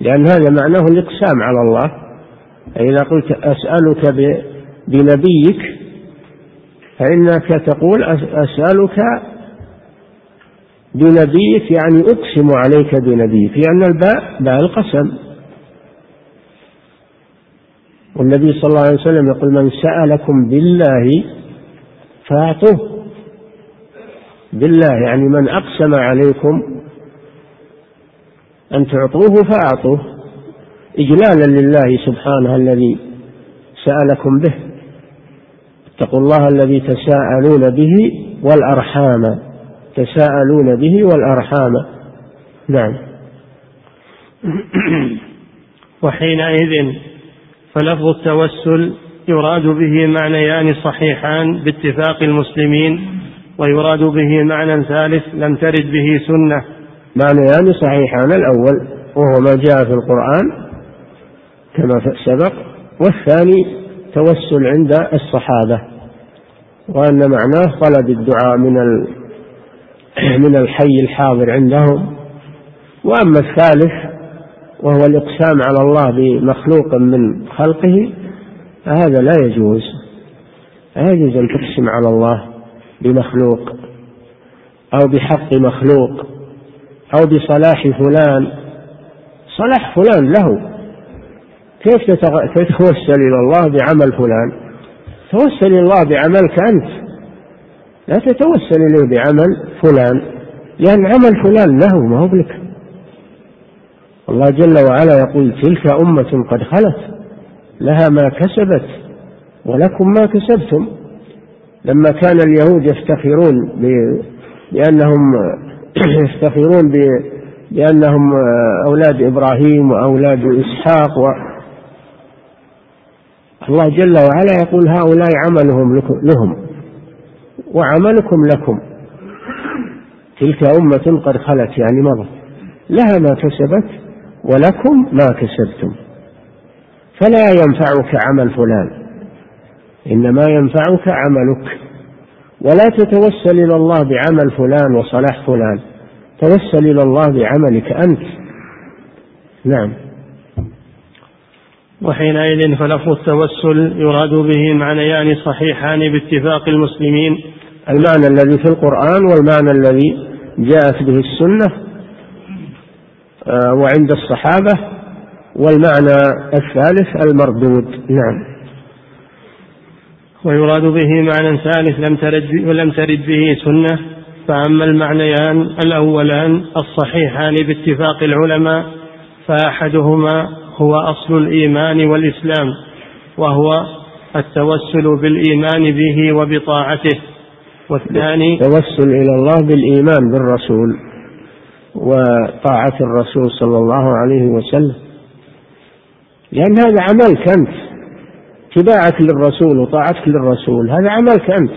لأن هذا معناه الإقسام على الله. فإذا قلت أسألك بنبيك فإنك تقول أسألك بنبيك يعني أقسم عليك بنبيك لأن الباء باء القسم. والنبي صلى الله عليه وسلم يقول من سألكم بالله فأعطوه. بالله يعني من أقسم عليكم أن تعطوه فأعطوه. إجلالا لله سبحانه الذي سألكم به. اتقوا الله الذي تساءلون به والأرحام. تساءلون به والأرحام. نعم.
وحينئذ فلفظ التوسل يراد به معنيان صحيحان باتفاق المسلمين ويراد به معنى ثالث لم ترد به سنة.
معنيان صحيحان. الأول وهو ما جاء في القرآن كما سبق والثاني توسل عند الصحابة وأن معناه طلب الدعاء من من الحي الحاضر عندهم. وأما الثالث وهو الإقسام على الله بمخلوق من خلقه فهذا لا يجوز. لا يجوز أن تقسم على الله بمخلوق أو بحق مخلوق أو بصلاح فلان. صلاح فلان له. كيف تتوسل إلى الله بعمل فلان؟ توسل إلى الله بعملك أنت. لا تتوسل إليه بعمل فلان لأن عمل فلان له ما هو بلك الله جل وعلا يقول تلك أمة قد خلت لها ما كسبت ولكم ما كسبتم. لما كان اليهود يفتخرون بأنهم يفتخرون بأنهم أولاد إبراهيم وأولاد إسحاق و الله جل وعلا يقول هؤلاء عملهم لهم وعملكم لكم. تلك أمة قد خلت يعني مضت لها ما كسبت ولكم ما كسبتم. فلا ينفعك عمل فلان إنما ينفعك عملك. ولا تتوسل إلى الله بعمل فلان وصلاح فلان توسل إلى الله بعملك أنت. نعم.
وحينئذ فلفظ التوسل يراد به معنيان صحيحان باتفاق المسلمين.
المعنى الذي في القرآن والمعنى الذي جاءت به السنة وعند الصحابة والمعنى الثالث المردود. نعم.
ويراد به معنى ثالث لم ترد ولم ترد به سنة. فأما المعنيان الأولان الصحيحان باتفاق العلماء فأحدهما هو أصل الإيمان والإسلام وهو التوسل بالإيمان به وبطاعته. والثاني
التوسل إلى الله بالإيمان بالرسول. وطاعة الرسول صلى الله عليه وسلم. لأن هذا عملك أنت. اتباعك للرسول وطاعتك للرسول هذا عملك أنت.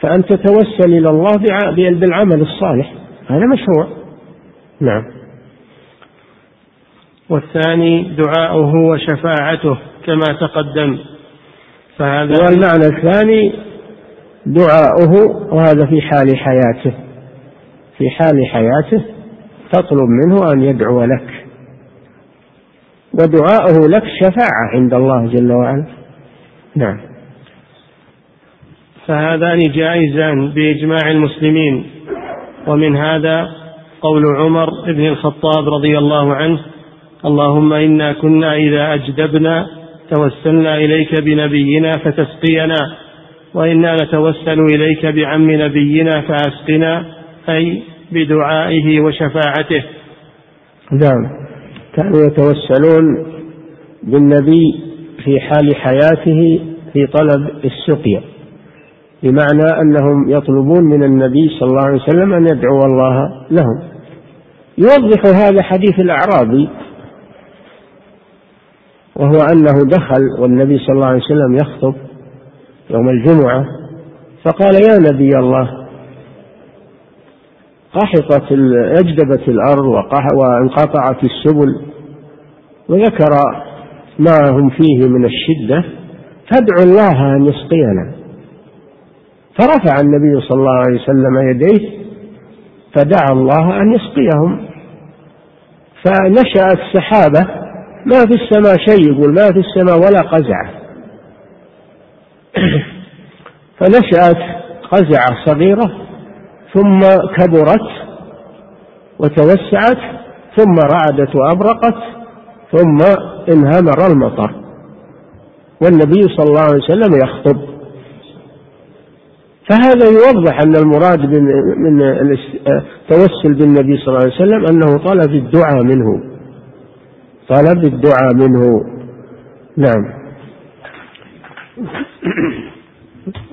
فأن تتوسل إلى الله بالعمل الصالح هذا مشروع. نعم.
والثاني دعاؤه وشفاعته كما تقدم.
فهذا والمعنى الثاني دعاؤه وهذا في حال حياته. في حال حياته تطلب منه أن يدعو لك. ودعاؤه لك شفاعة عند الله جل وعلا. نعم.
فهذان جائزان بإجماع المسلمين. ومن هذا قول عمر بن الخطاب رضي الله عنه اللهم إنا كنا إذا أجدبنا توسلنا إليك بنبينا فتسقينا وإنا نتوسل إليك بعم نبينا فأسقنا أي بدعائه وشفاعته.
نعم. كانوا يتوسلون بالنبي في حال حياته في طلب السقيا بمعنى أنهم يطلبون من النبي صلى الله عليه وسلم أن يدعو الله لهم. يوضح هذا حديث الأعرابي وهو أنه دخل والنبي صلى الله عليه وسلم يخطب يوم الجمعة فقال يا نبي الله قحطت أجدبت الأرض وانقطعت السبل. وذكر ما هم فيه من الشدة. فادعوا الله ان يسقينا فرفع النبي صلى الله عليه وسلم يديه فدعا الله أن يسقيهم. فنشأت سحابة ما في السماء شيء يقول ما في السماء ولا قزعة. فنشأت قزعة صغيرة. ثم كبرت وتوسعت ثم رعدت وأبرقت ثم انهمر المطر. والنبي صلى الله عليه وسلم يخطب. فهذا يوضح أن المراد من التوسل بالنبي صلى الله عليه وسلم أنه طلب الدعاء منه. طلب الدعاء منه. نعم.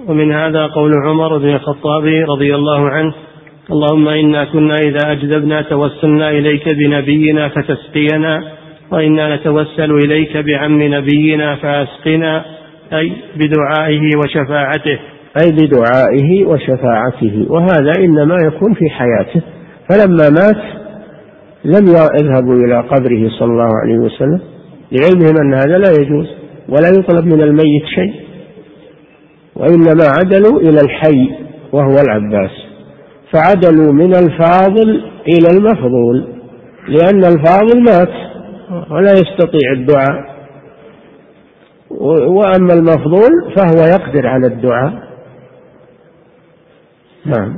ومن هذا قول عمر بن الخطاب رضي الله عنه اللهم إنا كنا إذا أجدبنا توسلنا إليك بنبينا فتسقينا وإنا نتوسل إليك بعم نبينا فأسقنا أي بدعائه وشفاعته.
أي بدعائه وشفاعته. وهذا إنما يكون في حياته. فلما مات لم يذهبوا إلى قبره صلى الله عليه وسلم لعلمهم أن هذا لا يجوز ولا يطلب من الميت شيء. وإنما عدلوا إلى الحي وهو العباس فعدلوا من الفاضل إلى المفضول لأن الفاضل مات ولا يستطيع الدعاء. وأما المفضول فهو يقدر على الدعاء. نعم.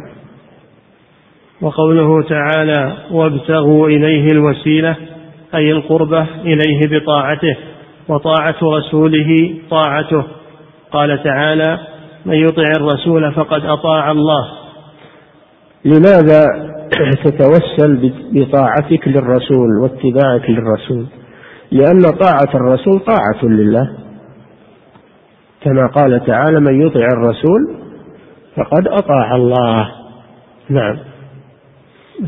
وقوله تعالى وابتغوا إليه الوسيلة أي القربة إليه بطاعته وطاعة رسوله طاعته. قال تعالى من يطع الرسول فقد أطاع الله.
لماذا تتوسل بطاعتك للرسول واتباعك للرسول؟ لأن طاعة الرسول طاعة لله. كما قال تعالى من يطع الرسول فقد أطاع الله. نعم.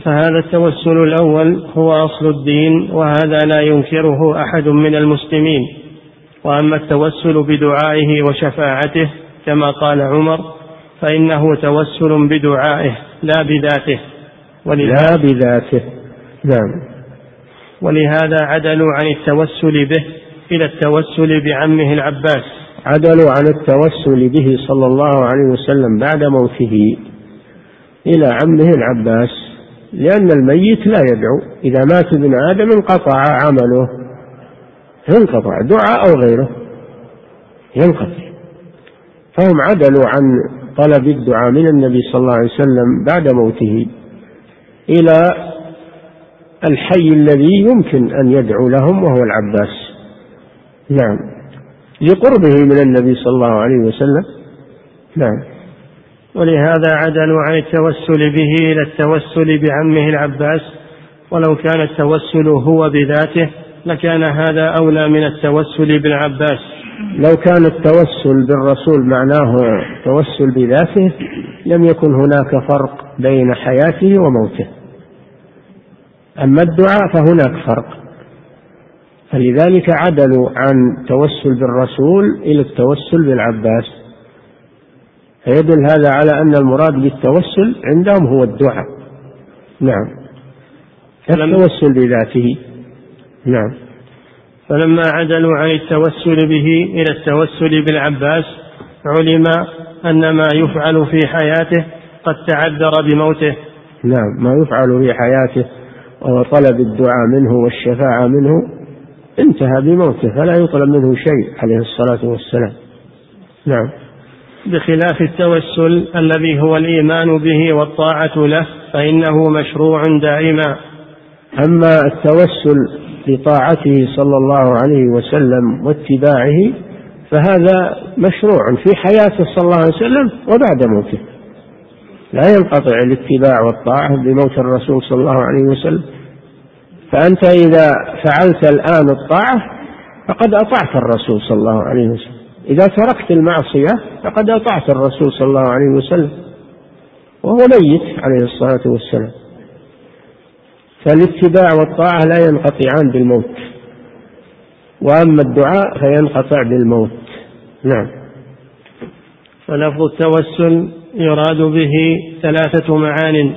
فهذا التوسل الأول هو أصل الدين وهذا لا ينكره أحد من المسلمين. وأما التوسل بدعائه وشفاعته كما قال عمر فإنه توسل بدعائه لا بذاته.
لا بذاته. نعم.
ولهذا عدلوا عن التوسل به إلى التوسل بعمه العباس.
عدلوا عن التوسل به صلى الله عليه وسلم بعد موته إلى عمه العباس لأن الميت لا يدعو. إذا مات ابن آدم انقطع عمله. ينقطع دعاء أو غيره. ينقطع. فهم عدلوا عن طلب الدعاء من النبي صلى الله عليه وسلم بعد موته إلى الحي الذي يمكن أن يدعو لهم وهو العباس. نعم. لقربه من النبي صلى الله عليه وسلم. نعم.
ولهذا عدلوا عن التوسل به إلى التوسل بعمه العباس ولو كان التوسل هو بذاته لكان هذا أولى من التوسل بالعباس.
لو كان التوسل بالرسول معناه توسل بذاته لم يكن هناك فرق بين حياته وموته. أما الدعاء فهناك فرق. فلذلك عدلوا عن التوسل بالرسول إلى التوسل بالعباس. فيدل هذا على أن المراد بالتوسل عندهم هو الدعاء. نعم. التوسل بذاته. نعم.
فلما عدلوا عن التوسل به إلى التوسل بالعباس علم أن ما يفعل في حياته قد تعذر بموته.
نعم ما يفعل في حياته وهو طلب الدعاء منه والشفاعة منه انتهى بموته فلا يطلب منه شيء عليه الصلاة والسلام. نعم.
بخلاف التوسل الذي هو الإيمان به والطاعة له فإنه مشروع دائما.
أما التوسل بطاعته صلى الله عليه وسلم واتباعه فهذا مشروع في حياته صلى الله عليه وسلم وبعد موته. لا ينقطع الاتباع والطاعة بموت الرسول صلى الله عليه وسلم. فأنت إذا فعلت الآن الطاعة فقد أطعت الرسول صلى الله عليه وسلم. إذا تركت المعصية فقد أطعت الرسول صلى الله عليه وسلم. وهو ميت عليه الصلاة والسلام. فالاتباع والطاعة لا ينقطعان بالموت. وأما الدعاء فينقطع بالموت. نعم.
فلفظ التوسل يراد به ثلاثة معان.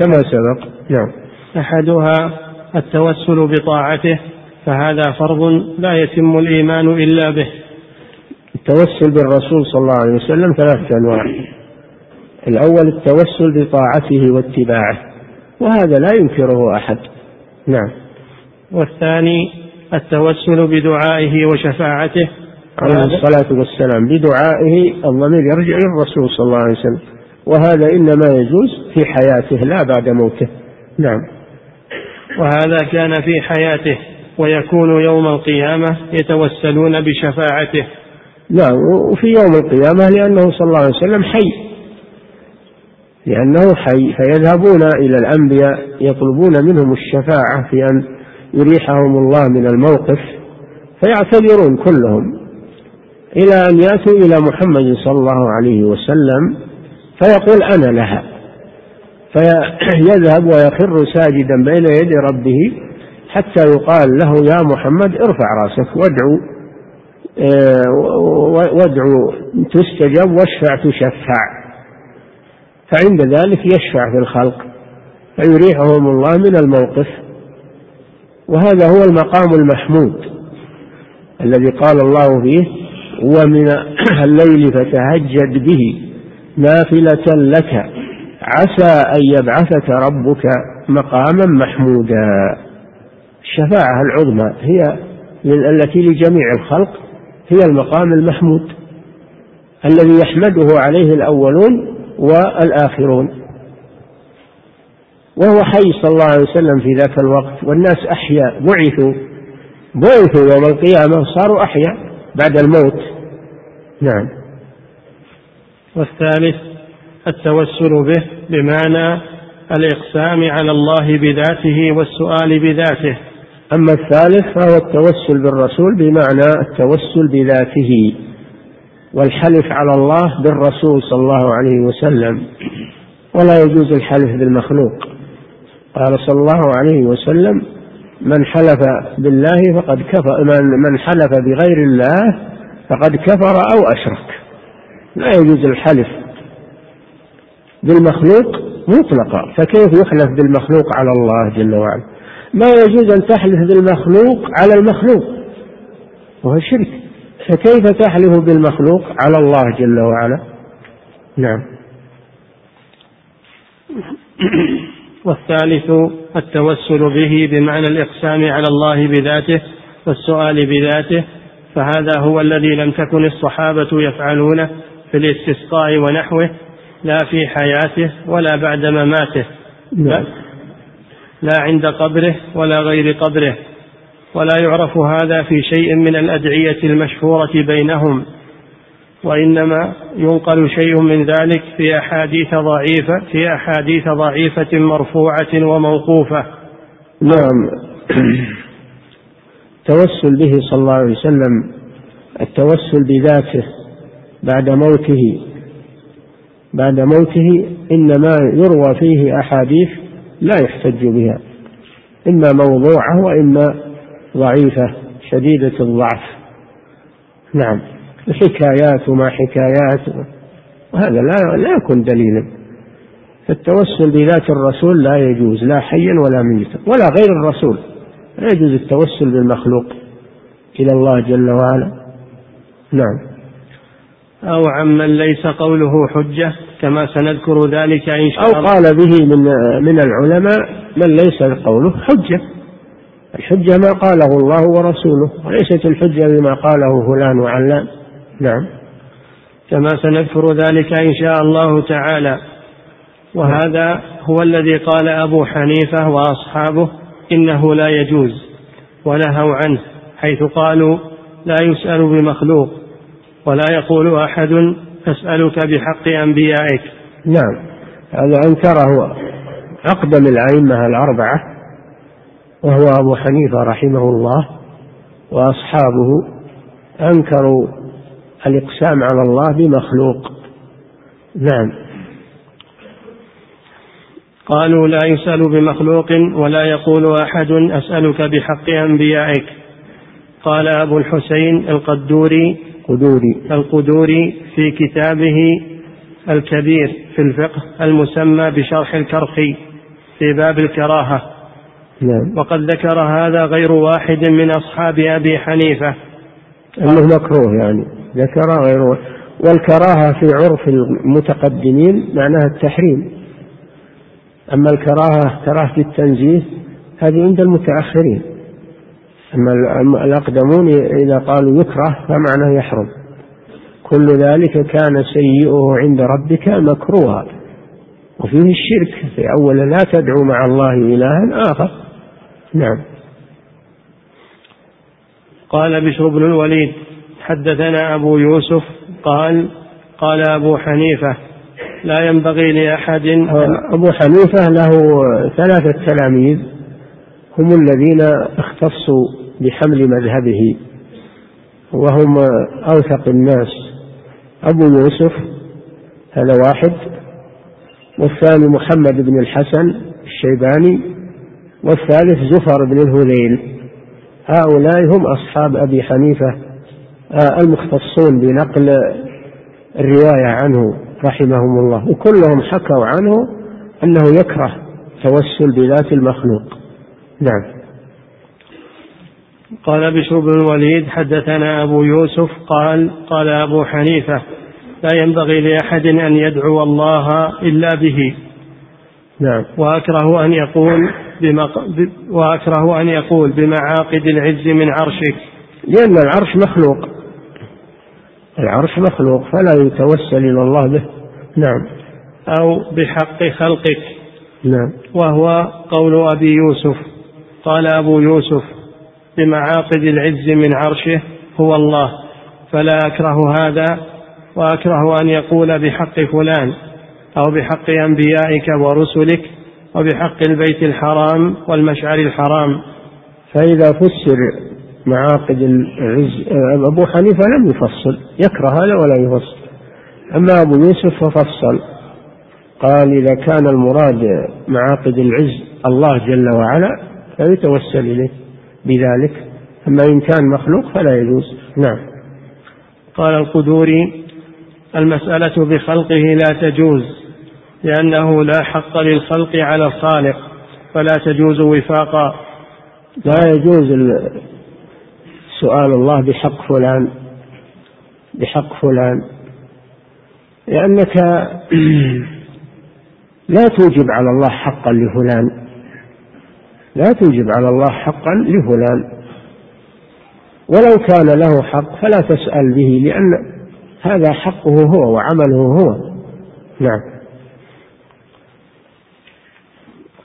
كما سبق. نعم.
أحدها التوسل بطاعته فهذا فرض لا يتم الإيمان إلا به.
التوسل بالرسول صلى الله عليه وسلم ثلاثة أنواع. الأول التوسل بطاعته واتباعه. وهذا لا ينكره أحد. نعم.
والثاني التوسل بدعائه وشفاعته.
عليه الصلاة والسلام. بدعائه الضمير يرجع للرسول صلى الله عليه وسلم. وهذا إنما يجوز في حياته لا بعد موته. نعم.
وهذا كان في حياته ويكون يوم القيامة يتوسلون بشفاعته.
نعم وفي يوم القيامة لأنه صلى الله عليه وسلم حي. لأنه حي فيذهبون إلى الأنبياء يطلبون منهم الشفاعة في أن يريحهم الله من الموقف فيعتذرون كلهم. إلى أن يأتوا إلى محمد صلى الله عليه وسلم فيقول أنا لها. فيذهب ويخر ساجدا بين يدي ربه حتى يقال له يا محمد ارفع رأسك وادعو آه، وادعو تستجب واشفع تشفع. فعند ذلك يشفع في الخلق فيريحهم الله من الموقف. وهذا هو المقام المحمود الذي قال الله فيه ومن الليل فتهجد به نافلة لك عسى أن يبعثك ربك مقاما محمودا. الشفاعة العظمى هي التي لجميع الخلق هي المقام المحمود الذي يحمده عليه الأولون والآخرون. وهو حي صلى الله عليه وسلم في ذاك الوقت والناس أحياء بعثوا. بعثوا يوم القيامة صاروا أحياء بعد الموت. نعم.
والثالث التوسل به بمعنى الإقسام على الله بذاته والسؤال بذاته.
أما الثالث فهو التوسل بالرسول بمعنى التوسل بذاته. والحلف على الله بالرسول صلى الله عليه وسلم. ولا يجوز الحلف بالمخلوق. قال صلى الله عليه وسلم من حلف بالله فقد كفر من حلف بغير الله فقد كفر أو أشرك. لا يجوز الحلف بالمخلوق مطلقا. فكيف يحلف بالمخلوق على الله جل وعلا؟ ما يجوز أن تحلف بالمخلوق على المخلوق وهو شرك. فكيف تحلف بالمخلوق على الله جل وعلا؟ نعم.
والثالث التوسل به بمعنى الإقسام على الله بذاته والسؤال بذاته فهذا هو الذي لم تكن الصحابة يفعلونه في الاستسقاء ونحوه لا في حياته ولا بعد مماته لا, لا عند قبره ولا غير قبره. ولا يعرف هذا في شيء من الأدعية المشهورة بينهم وإنما ينقل شيء من ذلك في أحاديث ضعيفة في أحاديث ضعيفة مرفوعة وموقوفة.
نعم. التوسل به صلى الله عليه وسلم التوسل بذاته بعد موته بعد موته إنما يروى فيه أحاديث لا يحتج بها إما موضوعة وإما ضعيفة شديدة الضعف. نعم. حكايات وما حكايات. وهذا لا لا يكون دليلا. فالتوسل بذات الرسول لا يجوز لا حيا ولا ميتا ولا غير الرسول. لا يجوز التوسل بالمخلوق إلى الله جل وعلا. نعم.
أو عمن ليس قوله حجة كما سنذكر ذلك إن شاء
الله. أو قال به من من العلماء من ليس قوله حجة. الحجة ما قاله الله ورسوله وليست الحجة بما قاله فلان وعلان. نعم.
كما سنذكر ذلك إن شاء الله تعالى. وهذا هو الذي قال أبو حنيفة وأصحابه إنه لا يجوز ونهوا عنه حيث قالوا لا يسأل بمخلوق ولا يقول أحد أسألك بحق أنبيائك.
نعم. هذا أنكره أقدم الأئمة الأربعة وهو أبو حنيفة رحمه الله وأصحابه أنكروا الإقسام على الله بمخلوق. نعم.
قالوا لا يسأل بمخلوق ولا يقول أحد أسألك بحق أنبيائك. قال أبو الحسين القدوري
قدوري.
القدوري في كتابه الكبير في الفقه المسمى بشرح الكرخي في باب الكراهة.
نعم.
وقد ذكر هذا غير واحد من أصحاب أبي حنيفة.
أنه مكروه يعني. ذكر غير والكراهة في عرف المتقدمين معناها التحريم. أما الكراهة كراهة التنزيه هذه عند المتأخرين. أما الأقدمون إذا قالوا يكره فمعناه يحرم. كل ذلك كان سيئه عند ربك مكروها. وفيه الشرك في أول لا تدعو مع الله إلها آخر. نعم.
قال بشر بن الوليد حدثنا أبو يوسف قال قال أبو حنيفة لا ينبغي لأحد
أبو حنيفة له ثلاثة تلاميذ هم الذين اختصوا بحمل مذهبه وهم أوثق الناس. أبو يوسف هذا واحد والثاني محمد بن الحسن الشيباني والثالث زفر بن الهذيل. هؤلاء هم أصحاب أبي حنيفة آه، المختصون بنقل الرواية عنه رحمهم الله. وكلهم حكوا عنه أنه يكره توسل بذات المخلوق. نعم.
قال بشر بن الوليد حدثنا أبو يوسف قال قال أبو حنيفة لا ينبغي لأحد أن يدعو الله إلا به.
نعم.
وأكره أن يقول بمق... وأكره أن يقول بمعاقد العز من عرشك
لأن العرش مخلوق. العرش مخلوق فلا يتوسل إلى الله به. نعم.
أو بحق خلقك.
نعم.
وهو قول أبي يوسف. قال أبو يوسف بمعاقد العز من عرشه هو الله فلا أكره هذا وأكره أن يقول بحق فلان أو بحق أنبيائك ورسلك وبحق البيت الحرام والمشعر الحرام.
فإذا فسر معاقد العز أبو حنيفة لم يفصل يكره هذا ولا يفصل. أما أبو يوسف ففصل. قال إذا كان المراد معاقد العز الله جل وعلا فيتوسل إليه بذلك أما إن كان مخلوق فلا يجوز. نعم.
قال القدوري المسألة بخلقه لا تجوز. لأنه لا حق للخلق على الخالق فلا تجوز وفاقا.
لا يجوز سؤال الله بحق فلان بحق فلان. لأنك لا توجب على الله حقا لفلان. لا توجب على الله حقا لفلان. ولو كان له حق فلا تسأل به لأن هذا حقه هو وعمله هو. نعم.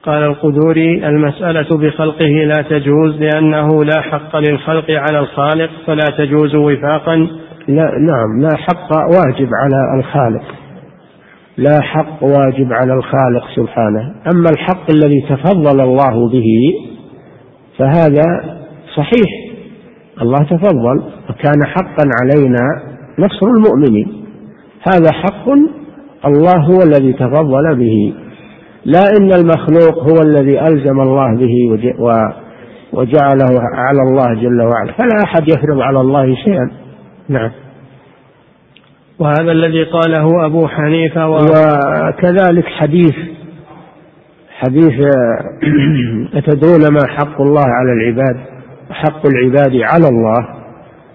قال القدوري المسألة بخلقه لا تجوز لأنه لا حق للخلق على الخالق فلا تجوز وفاقا.
لا نعم لا حق واجب على الخالق. لا حق واجب على الخالق سبحانه. أما الحق الذي تفضل الله به فهذا صحيح. الله تفضل وكان حقا علينا نصر المؤمنين. هذا حق الله هو الذي تفضل به. لا إن المخلوق هو الذي ألزم الله به وجعله على الله جل وعلا. فلا أحد يفرض على الله شيئا. نعم.
وهذا الذي قاله أبو حنيفة و...
وكذلك حديث حديث أتدرون ما حق الله على العباد؟ حق العباد على الله.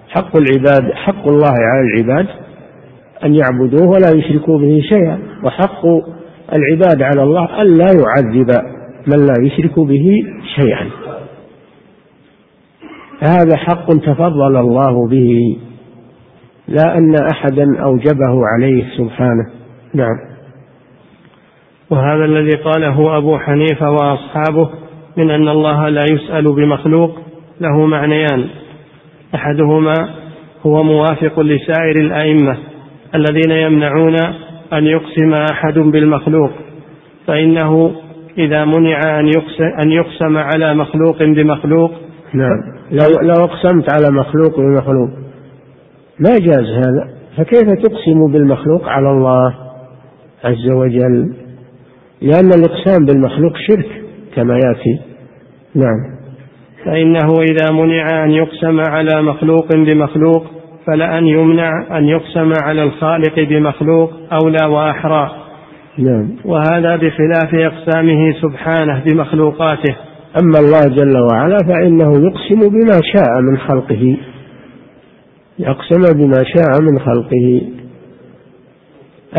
حق العباد حق الله على العباد أن يعبدوه ولا يشركوا به شيئا. وحق العباد على الله ألا يعذب من لا يشرك به شيئا. هذا حق تفضل الله به. لا أن أحدا أوجبه عليه سبحانه. نعم.
وهذا الذي قاله أبو حنيفة وأصحابه من أن الله لا يسأل بمخلوق له معنيان. أحدهما هو موافق لسائر الأئمة الذين يمنعون أن يقسم أحد بالمخلوق فإنه إذا منع أن يقسم, أن يقسم على مخلوق بمخلوق.
نعم. لو, لو أقسمت على مخلوق بمخلوق. ما جاز هذا. فكيف تقسم بالمخلوق؟ على الله عز وجل. لأن الإقسام بالمخلوق شرك كما يأتي. نعم.
فإنه إذا منع أن يقسم على مخلوق بمخلوق فلأن يمنع أن يقسم على الخالق بمخلوق أولى وأحرى.
نعم.
وهذا بخلاف أقسامه سبحانه بمخلوقاته.
أما الله جل وعلا فإنه يقسم بما شاء من خلقه. يقسم بما شاء من خلقه.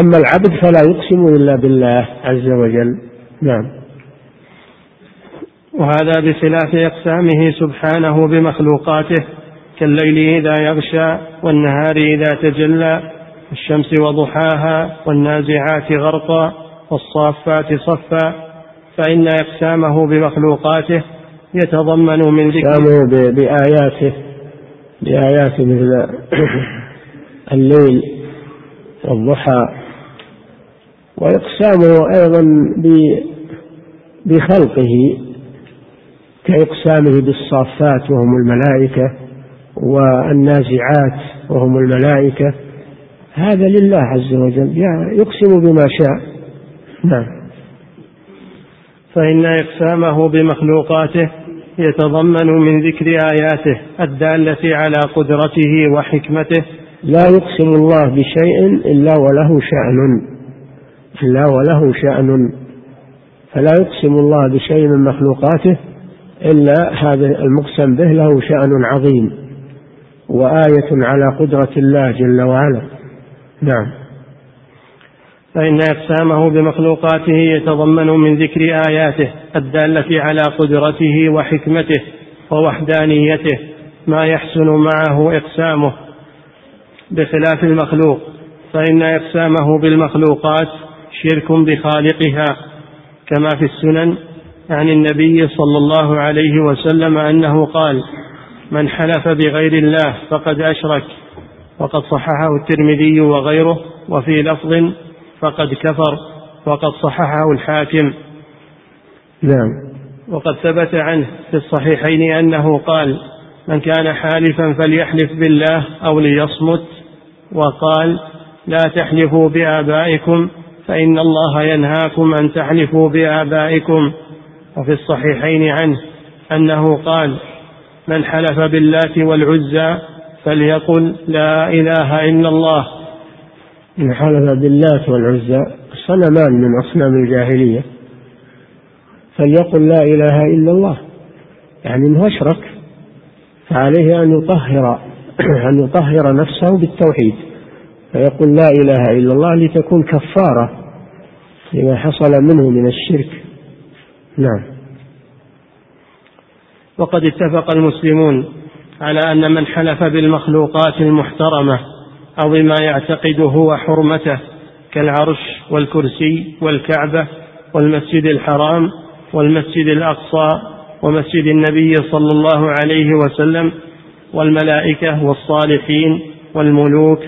أما العبد فلا يقسم إلا بالله عز وجل. نعم.
وهذا بخلاف أقسامه سبحانه بمخلوقاته. كالليل إذا يغشى والنهار إذا تجلى والشمس وضحاها والنازعات غرقا والصافات صفا فإن إقسامه بمخلوقاته يتضمن من ذكر
بآياته بآيات مثل الليل والضحى وإقسامه أيضا بخلقه كإقسامه بالصافات وهم الملائكة. والنازعات وهم الملائكة هذا لله عز وجل يقسم بما شاء. نعم.
فإن إقسامه بمخلوقاته يتضمن من ذكر آياته الدالة على قدرته وحكمته.
لا يقسم الله بشيء إلا وله شأن إلا وله شأن. فلا يقسم الله بشيء من مخلوقاته إلا هذا المقسم به له شأن عظيم. وآية على قدرة الله جل وعلا. نعم.
فإن إقسامه بمخلوقاته يتضمن من ذكر آياته الدالة على قدرته وحكمته ووحدانيته ما يحسن معه إقسامه بخلاف المخلوق. فإن إقسامه بالمخلوقات شرك بخالقها كما في السنن عن النبي صلى الله عليه وسلم أنه قال من حلف بغير الله فقد أشرك. وقد صححه الترمذي وغيره وفي لفظ فقد كفر وقد صححه الحاكم.
نعم.
وقد ثبت عنه في الصحيحين أنه قال من كان حالفا فليحلف بالله أو ليصمت وقال لا تحلفوا بآبائكم فإن الله ينهاكم أن تحلفوا بآبائكم وفي الصحيحين عنه أنه قال من حلف باللات والعزى فليقل لا إله إلا الله.
من حلف باللات والعزى صنمان من أصنام الجاهلية. فليقل لا إله إلا الله. يعني أنه أشرك؟ فعليه أن يطهر أن يطهر نفسه بالتوحيد. فيقول لا إله إلا الله لتكون كفارة لما حصل منه من الشرك. نعم.
وقد اتفق المسلمون على أن من حلف بالمخلوقات المحترمة أو بما يعتقده وحرمته كالعرش والكرسي والكعبة والمسجد الحرام والمسجد الأقصى ومسجد النبي صلى الله عليه وسلم والملائكة والصالحين والملوك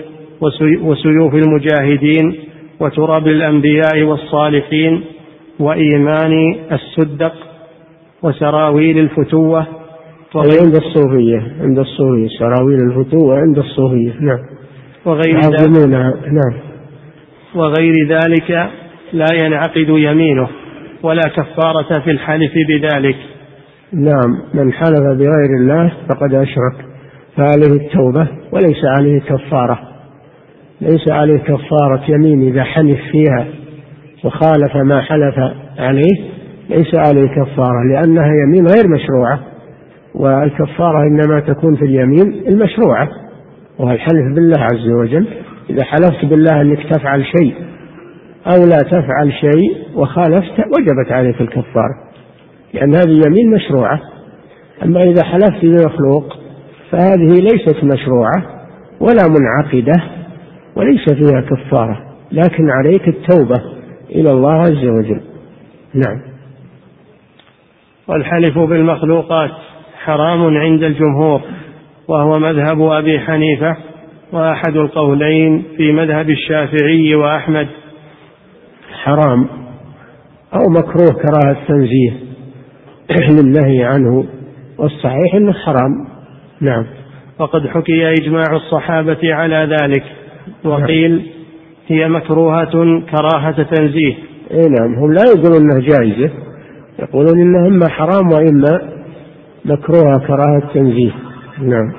وسيوف المجاهدين وتراب الأنبياء والصالحين وإيمان السدق وسراويل الفتوة.
عند الصوفية عند الصوفية سراويل الفتوة عند الصوفية. نعم.
وغير ذلك نعم. وغير ذلك لا ينعقد يمينه ولا كفارة في الحلف بذلك.
نعم. من حلف بغير الله فقد أشرك. فعليه التوبة وليس عليه كفارة. ليس عليه كفارة يمين إذا حلف فيها وخالف ما حلف عليه. ليس عليه كفارة لأنها يمين غير مشروعة والكفارة إنما تكون في اليمين المشروعة. وهو الحلف بالله عز وجل إذا حلفت بالله أنك تفعل شيء أو لا تفعل شيء وخالفت وجبت عليك الكفارة لأن هذه يمين مشروعة. أما إذا حلفت بمخلوق فهذه ليست مشروعة ولا منعقدة وليس فيها كفارة لكن عليك التوبة إلى الله عز وجل. نعم.
والحلف بالمخلوقات حرام عند الجمهور وهو مذهب أبي حنيفة وأحد القولين في مذهب الشافعي وأحمد.
حرام أو مكروه كراهة تنزيه للنهي عنه والصحيح أنه حرام. نعم.
وقد حكي إجماع الصحابة على ذلك وقيل هي مكروهة كراهة تنزيه.
اي نعم هم لا يقولون إنها جائزة. يقولون إنها إما حرام وإما مكروهة كراهة تنزيه. نعم.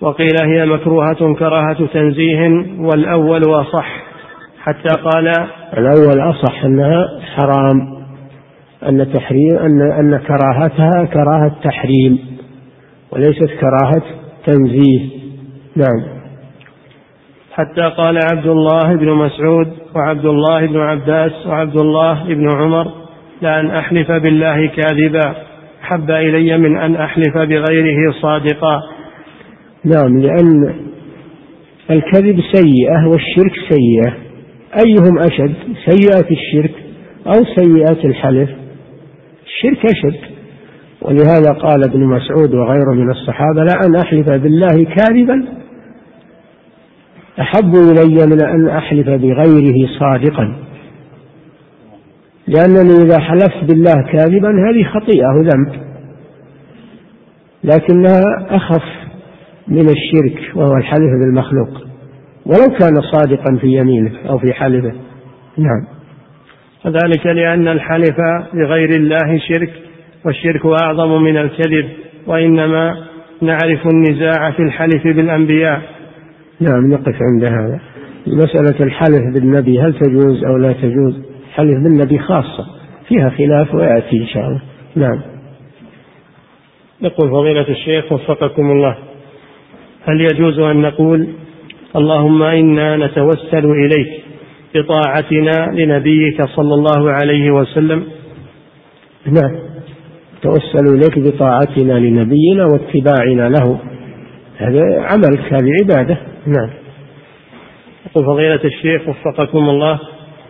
وقيل هي مكروهة كراهة تنزيه والأول أصح حتى قال
الأول أصح أنها حرام أن تحريم أن أن كراهتها كراهة تحريم وليست كراهة تنزيه. نعم.
حتى قال عبد الله بن مسعود وعبد الله بن عباس وعبد الله بن عمر لأن أحلف بالله كاذبا. حب إلي من أن أحلف بغيره صادقا.
نعم لأن الكذب سيئة والشرك سيئة. أيهم أشد؟ سيئة الشرك أو سيئة الحلف؟ الشرك أشد. ولهذا قال ابن مسعود وغيره من الصحابة لا أن أحلف بالله كاذبا. أحب إلي من أن أحلف بغيره صادقا. لأنني إذا حلفت بالله كاذبا هذه خطيئة وذنب لكنها أخف من الشرك وهو الحلف بالمخلوق. ولو كان صادقا في يمينه أو في حلفه. نعم.
وذلك لأن الحلف بغير الله شرك والشرك أعظم من الكذب وإنما نعرف النزاع في الحلف بالأنبياء.
نعم نقف عند هذا. مسألة الحلف بالنبي هل تجوز أو لا تجوز؟ حلف بالنبي خاصة؟ فيها خلاف ويأتي إن شاء الله. نعم.
يقول فضيلة الشيخ وفقكم الله. هل يجوز أن نقول اللهم إنا نتوسل إليك بطاعتنا لنبيك صلى الله عليه وسلم؟
نعم. توسل إليك بطاعتنا لنبينا واتباعنا له. هذا عملك هذه عبادة. نعم.
يقول فضيلة الشيخ وفقكم الله.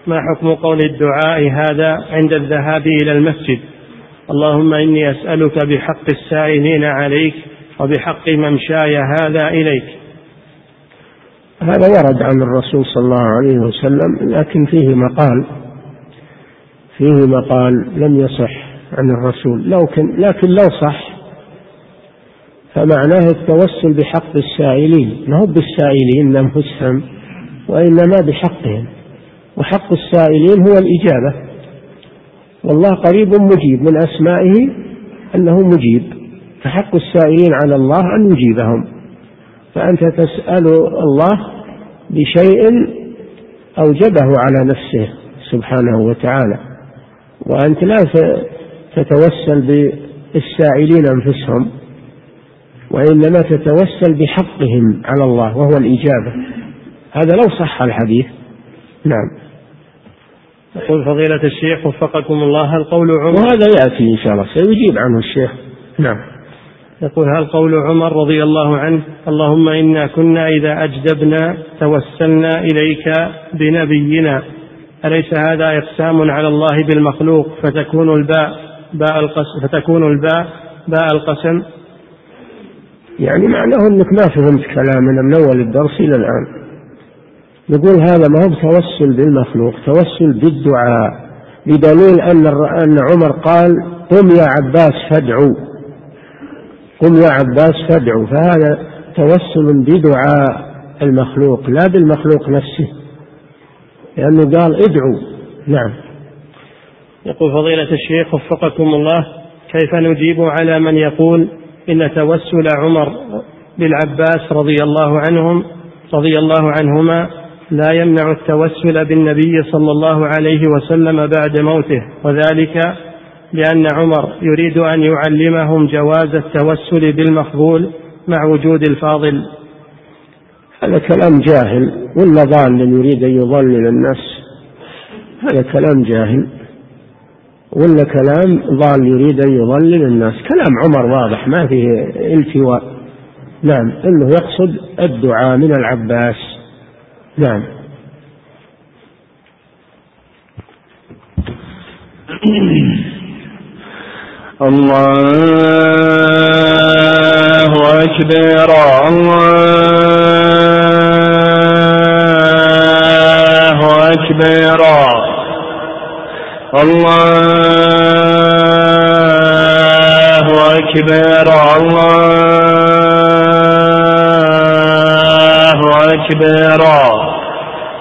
ما حكم قول الدعاء هذا عند الذهاب إلى المسجد؟ اللهم إني أسألك بحق السائلين عليك وبحق ممشاي هذا إليك.
هذا ورد عن الرسول صلى الله عليه وسلم لكن فيه مقال. فيه مقال لم يصح عن الرسول لكن لكن لو صح فمعناه التوسل بحق السائلين. ما هو بالسائلين انفسهم وإنما بحقهم. وحق السائلين هو الإجابة. والله قريب مجيب من أسمائه أنه مجيب. فحق السائلين على الله أن يجيبهم. فأنت تسأل الله بشيء أوجبه على نفسه سبحانه وتعالى. وأنت لا تتوسل بالسائلين أنفسهم وإنما تتوسل بحقهم على الله وهو الإجابة. هذا لو صح الحديث. نعم.
يقول فضيلة الشيخ وفقكم الله هل قول عمر
وهذا يأتي إن شاء الله سيجيب عنه الشيخ. نعم.
يقول هل قول عمر رضي الله عنه اللهم إنا كنا إذا أجدبنا توسلنا إليك بنبينا أليس هذا إقسام على الله بالمخلوق؟ فتكون الباء باء القسم فتكون الباء باء القسم.
يعني معناه إنك ما فهمت كلامنا من أول الدرس إلى الآن. نقول هذا ما هو بتوسل بالمخلوق توسل بالدعاء بدليل أن أن عمر قال قم يا عباس فادعوا قم يا عباس فادعوا فهذا توسل بدعاء المخلوق لا بالمخلوق نفسه. لأنه قال ادعوا نعم.
يقول فضيلة الشيخ وفقكم الله كيف نجيب على من يقول إن توسل عمر بالعباس رضي الله عنهم رضي الله عنهما لا يمنع التوسل بالنبي صلى الله عليه وسلم بعد موته. وذلك لأن عمر يريد أن يعلمهم جواز التوسل بالمفضول مع وجود الفاضل.
هذا كلام جاهل ولا ضال يريد أن يضلل الناس؟ هذا كلام جاهل ولا كلام ضال يريد أن يضلل الناس؟ كلام عمر واضح ما فيه التواء. نعم إنه يقصد الدعاء من العباس. نعم.
الله أكبر الله أكبر. الله أكبر الله أكبر.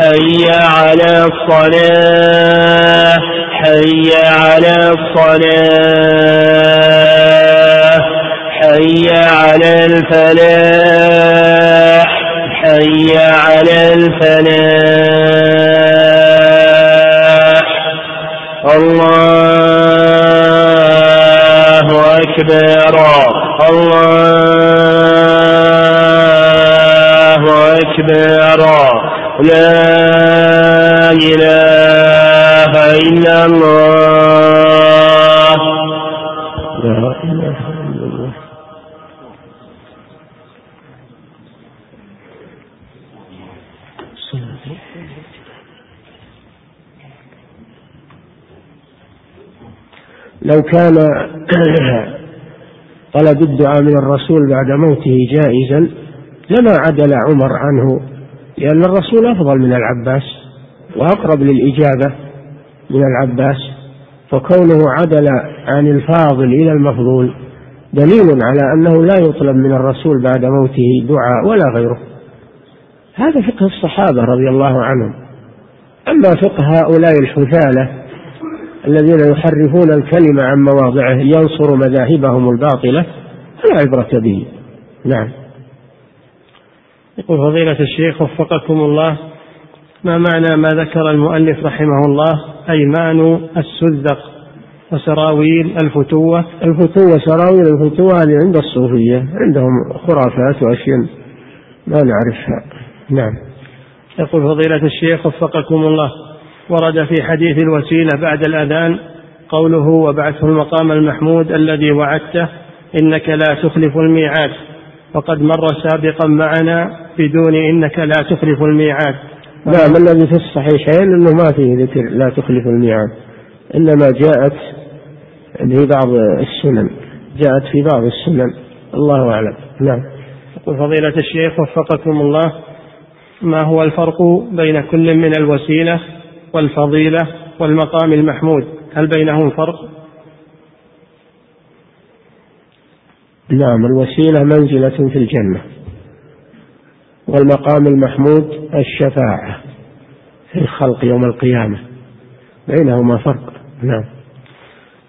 حي على الصلاة حي على الصلاة حي على الفلاح حي على الفلاح. الله أكبر الله أكبر لا إله إلا الله
لا إله إلا الله لو كان طلب الدعاء من الرسول بعد موته جائزا لما عدل عمر عنه لأن الرسول أفضل من العباس وأقرب للإجابة من العباس فكونه عدل عن الفاضل إلى المفضول دليل على أنه لا يطلب من الرسول بعد موته دعاء ولا غيره. هذا فقه الصحابة رضي الله عنهم. أما فقه هؤلاء الحثالة الذين يحرفون الكلمة عن مواضعه ينصر مذاهبهم الباطلة فلا عبرة به. نعم.
يقول فضيلة الشيخ وفقكم الله ما معنى ما ذكر المؤلف رحمه الله؟ أيمان السذق وسراويل الفتوة.
الفتوة سراويل الفتوة هذه عند الصوفية عندهم خرافات وأشياء ما نعرفها. نعم.
يقول فضيلة الشيخ وفقكم الله ورد في حديث الوسيلة بعد الأذان قوله وبعثه المقام المحمود الذي وعدته إنك لا تخلف الميعاد وقد مر سابقا معنا بدون إنك لا تخلف الميعاد.
نعم الذي في الصحيحين؟ أنه ما فيه ذكر لا تخلف الميعاد إنما جاءت في بعض السنن جاءت في بعض السنن الله أعلم. نعم.
يقول فضيلة الشيخ وفقكم الله ما هو الفرق بين كل من الوسيلة والفضيلة والمقام المحمود هل بينهم فرق؟
نعم الوسيلة منزلة في الجنة والمقام المحمود الشفاعة في الخلق يوم القيامة. بينهما فرق نعم.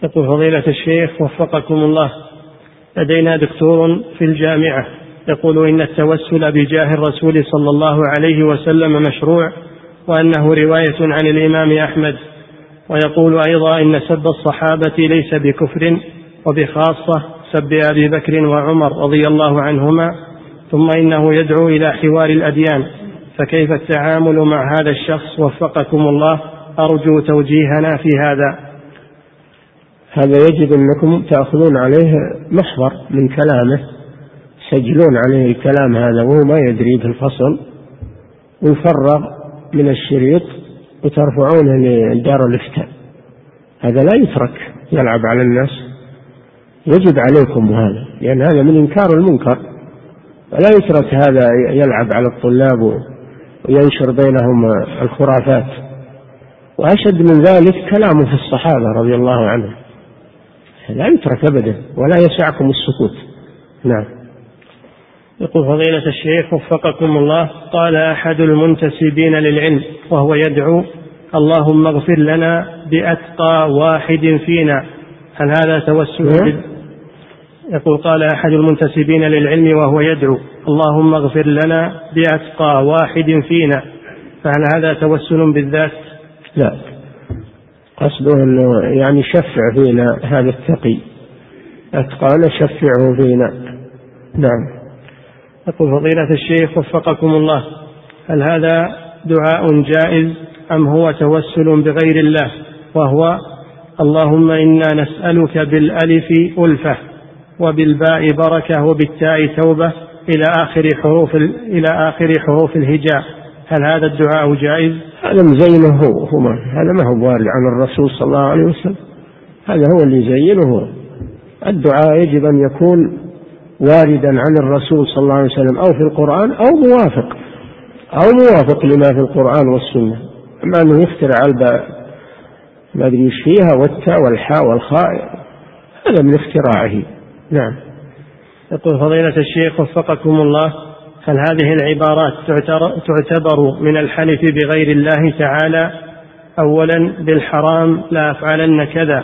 يقول فضيلة الشيخ وفقكم الله لدينا دكتور في الجامعة يقول إن التوسل بجاه الرسول صلى الله عليه وسلم مشروع وأنه رواية عن الإمام أحمد ويقول أيضا إن سب الصحابة ليس بكفر وبخاصة سب أبي بكر وعمر رضي الله عنهما ثم إنه يدعو إلى حوار الأديان. فكيف التعامل مع هذا الشخص؟ وفقكم الله أرجو توجيهنا في هذا.
هذا يجب أنكم تأخذون عليه محضر من كلامه تسجلون عليه الكلام هذا وهو ما يدري في الفصل ويفرغ من الشريط وترفعونه لدار الإفتاء. هذا لا يترك يلعب على الناس. يجب عليكم هذا لأن هذا من إنكار المنكر. ولا يترك هذا يلعب على الطلاب وينشر بينهم الخرافات. وأشد من ذلك كلامه في الصحابة رضي الله عنهم. لا يترك أبدا ولا يسعكم السكوت. نعم.
يقول فضيلة الشيخ وفقكم الله قال أحد المنتسبين للعلم وهو يدعو اللهم اغفر لنا بأتقى واحد فينا. هل هذا توسل نعم. يقول قال أحد المنتسبين للعلم وهو يدعو اللهم اغفر لنا بأتقى واحد فينا. فهل هذا توسل بالذات؟
لا. قصده أنه يعني شفع فينا هذا التقي. أتقانا شفعه فينا. نعم.
يقول فضيلة الشيخ وفقكم الله هل هذا دعاء جائز أم هو توسل بغير الله؟ وهو اللهم إنا نسألك بالألف ألفة وبالباء بركة وبالتاء توبة إلى آخر حروف إلى آخر حروف الهجاء. هل هذا الدعاء جائز؟
هذا مزينه هو هذا ما هو وارد عن الرسول صلى الله عليه وسلم. هذا هو اللي يزينه الدعاء يجب أن يكون واردا عن الرسول صلى الله عليه وسلم أو في القرآن أو موافق أو موافق لما في القرآن والسنة. أما أنه يخترع الباء ما أدري إيش فيها والتاء والحاء والخاء هذا من اختراعه نعم.
يقول فضيلة الشيخ وفقكم الله هل هذه العبارات تعتبر من الحلف بغير الله تعالى؟ أولا بالحرام لا أفعلن كذا.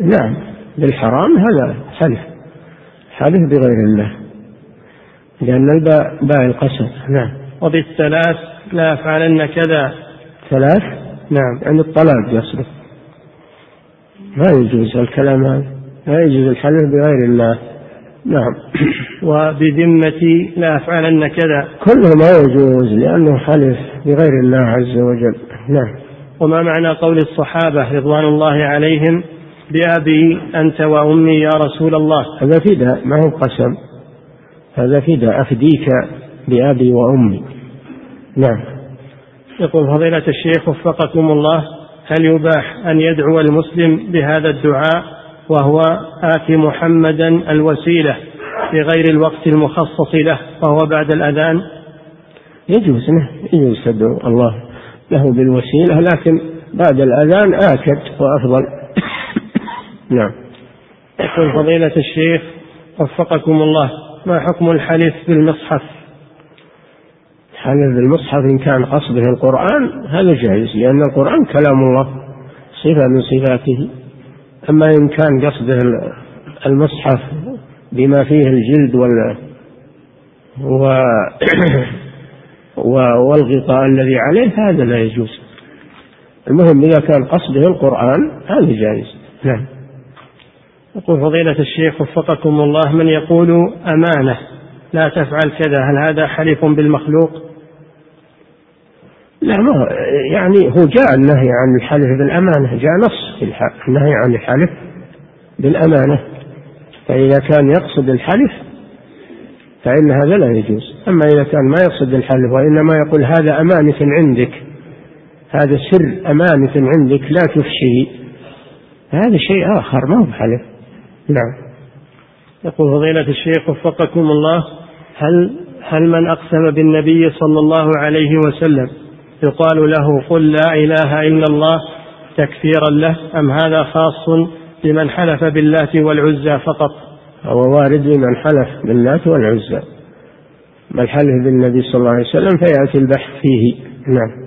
نعم. بالحرام هذا حلف. حلف بغير الله. لأن الباء باء القسم. نعم.
وبالثلاث لا أفعلن كذا.
ثلاث؟
نعم.
عند الطلاق يصدق. ما يجوز الكلام هذا. لا يجوز الحلف بغير الله. نعم.
وبذمتي لا أفعلن كذا.
كله ما يجوز لأنه حلف بغير الله عز وجل. نعم.
وما معنى قول الصحابة رضوان الله عليهم؟ بأبي أنت وأمي يا رسول الله.
هذا فداء ما هو قسم؟ هذا فداء أفديك بأبي وأمي. نعم.
يقول فضيلة الشيخ وفقكم الله هل يباح أن يدعو المسلم بهذا الدعاء وهو آت محمدا الوسيلة في غير الوقت المخصص له وهو بعد الأذان؟
يجوز يجوز تدعو الله له بالوسيلة لكن بعد الأذان آكد وأفضل. نعم.
يقول فضيلة الشيخ وفقكم الله ما حكم الحلف بالمصحف؟
الحلف بالمصحف إن كان قصده القرآن هذا جائز لأن القرآن كلام الله صفة من صفاته. أما إن كان قصده المصحف بما فيه الجلد وال و والغطاء الذي عليه هذا لا يجوز. المهم إذا كان قصده القرآن هذا جائز. نعم.
يقول فضيلة الشيخ وفقكم الله من يقول أمانة لا تفعل كذا هل هذا حلف بالمخلوق؟
لا ما يعني هو جاء النهي عن الحلف بالأمانة جاء نص في النهي عن الحلف بالأمانة. فإذا كان يقصد الحلف فإن هذا لا يجوز. أما إذا كان ما يقصد الحلف وإنما يقول هذا أمانة عندك هذا سر أمانة عندك لا تفشي هذا شيء آخر ما هو بحلف. نعم.
يقول فضيلة الشيخ وفقكم الله هل هل من أقسم بالنبي صلى الله عليه وسلم يقال له قل لا إله إلا الله تكفيرا له أم هذا خاص بمن حلف باللات والعزى فقط؟
هو وارد لمن حلف باللات والعزى. بل حلف بالنبي صلى الله عليه وسلم فيأتي البحث فيه. نعم.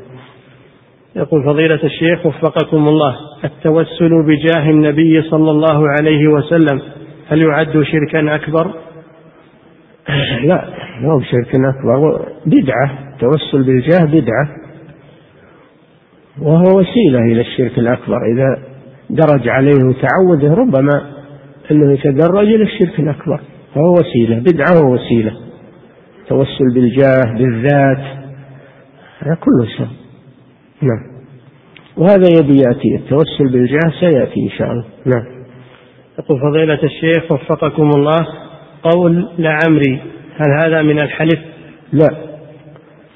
يقول فضيلة الشيخ وفقكم الله التوسل بجاه النبي صلى الله عليه وسلم هل يعد شركا أكبر؟
لا ما هو شرك أكبر بدعة التوسل بالجاه بدعة وهو وسيلة إلى الشرك الأكبر إذا درج عليه وتعوده ربما أنه يتدرج إلى الشرك الأكبر فهو وسيلة بدعة ووسيلة توسل بالجاه بالذات هذا كله سبب نعم. وهذا يبي يأتي. التوسل بالجاه سيأتي إن شاء الله. نعم.
يقول فضيلة الشيخ وفقكم الله قول لعمري هل هذا من الحلف؟
لا.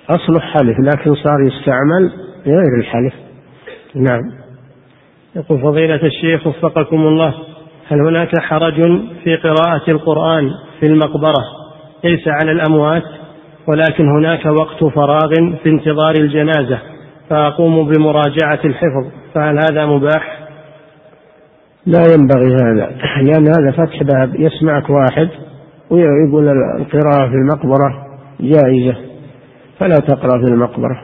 أصله حلف لكن صار يستعمل غير الحلف. نعم.
يقول فضيلة الشيخ وفقكم الله هل هناك حرج في قراءة القرآن في المقبرة؟ ليس على الأموات ولكن هناك وقت فراغ في انتظار الجنازة. فأقوم بمراجعة الحفظ فهل هذا مباح؟
لا ينبغي هذا لأن هذا فتح باب يسمعك واحد ويقول القراءة في المقبرة جائزة فلا تقرأ في المقبرة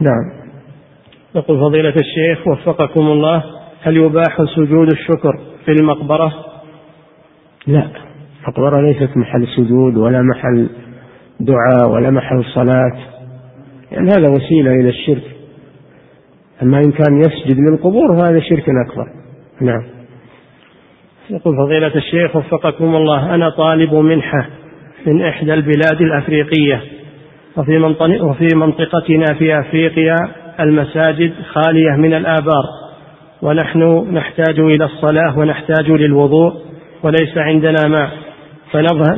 نعم
يقول فضيلة الشيخ وفقكم الله هل يباح سجود الشكر في المقبرة؟
لا المقبرة ليست محل سجود ولا محل دعاء ولا محل صلاة يعني هذا وسيلة إلى الشرك. أما إن كان يسجد للقبور فهذا شرك أكبر. نعم.
يقول فضيلة الشيخ وفقكم الله أنا طالب منحة من إحدى البلاد الأفريقية وفي وفي منطقتنا في أفريقيا المساجد خالية من الآبار ونحن نحتاج إلى الصلاة ونحتاج للوضوء وليس عندنا ماء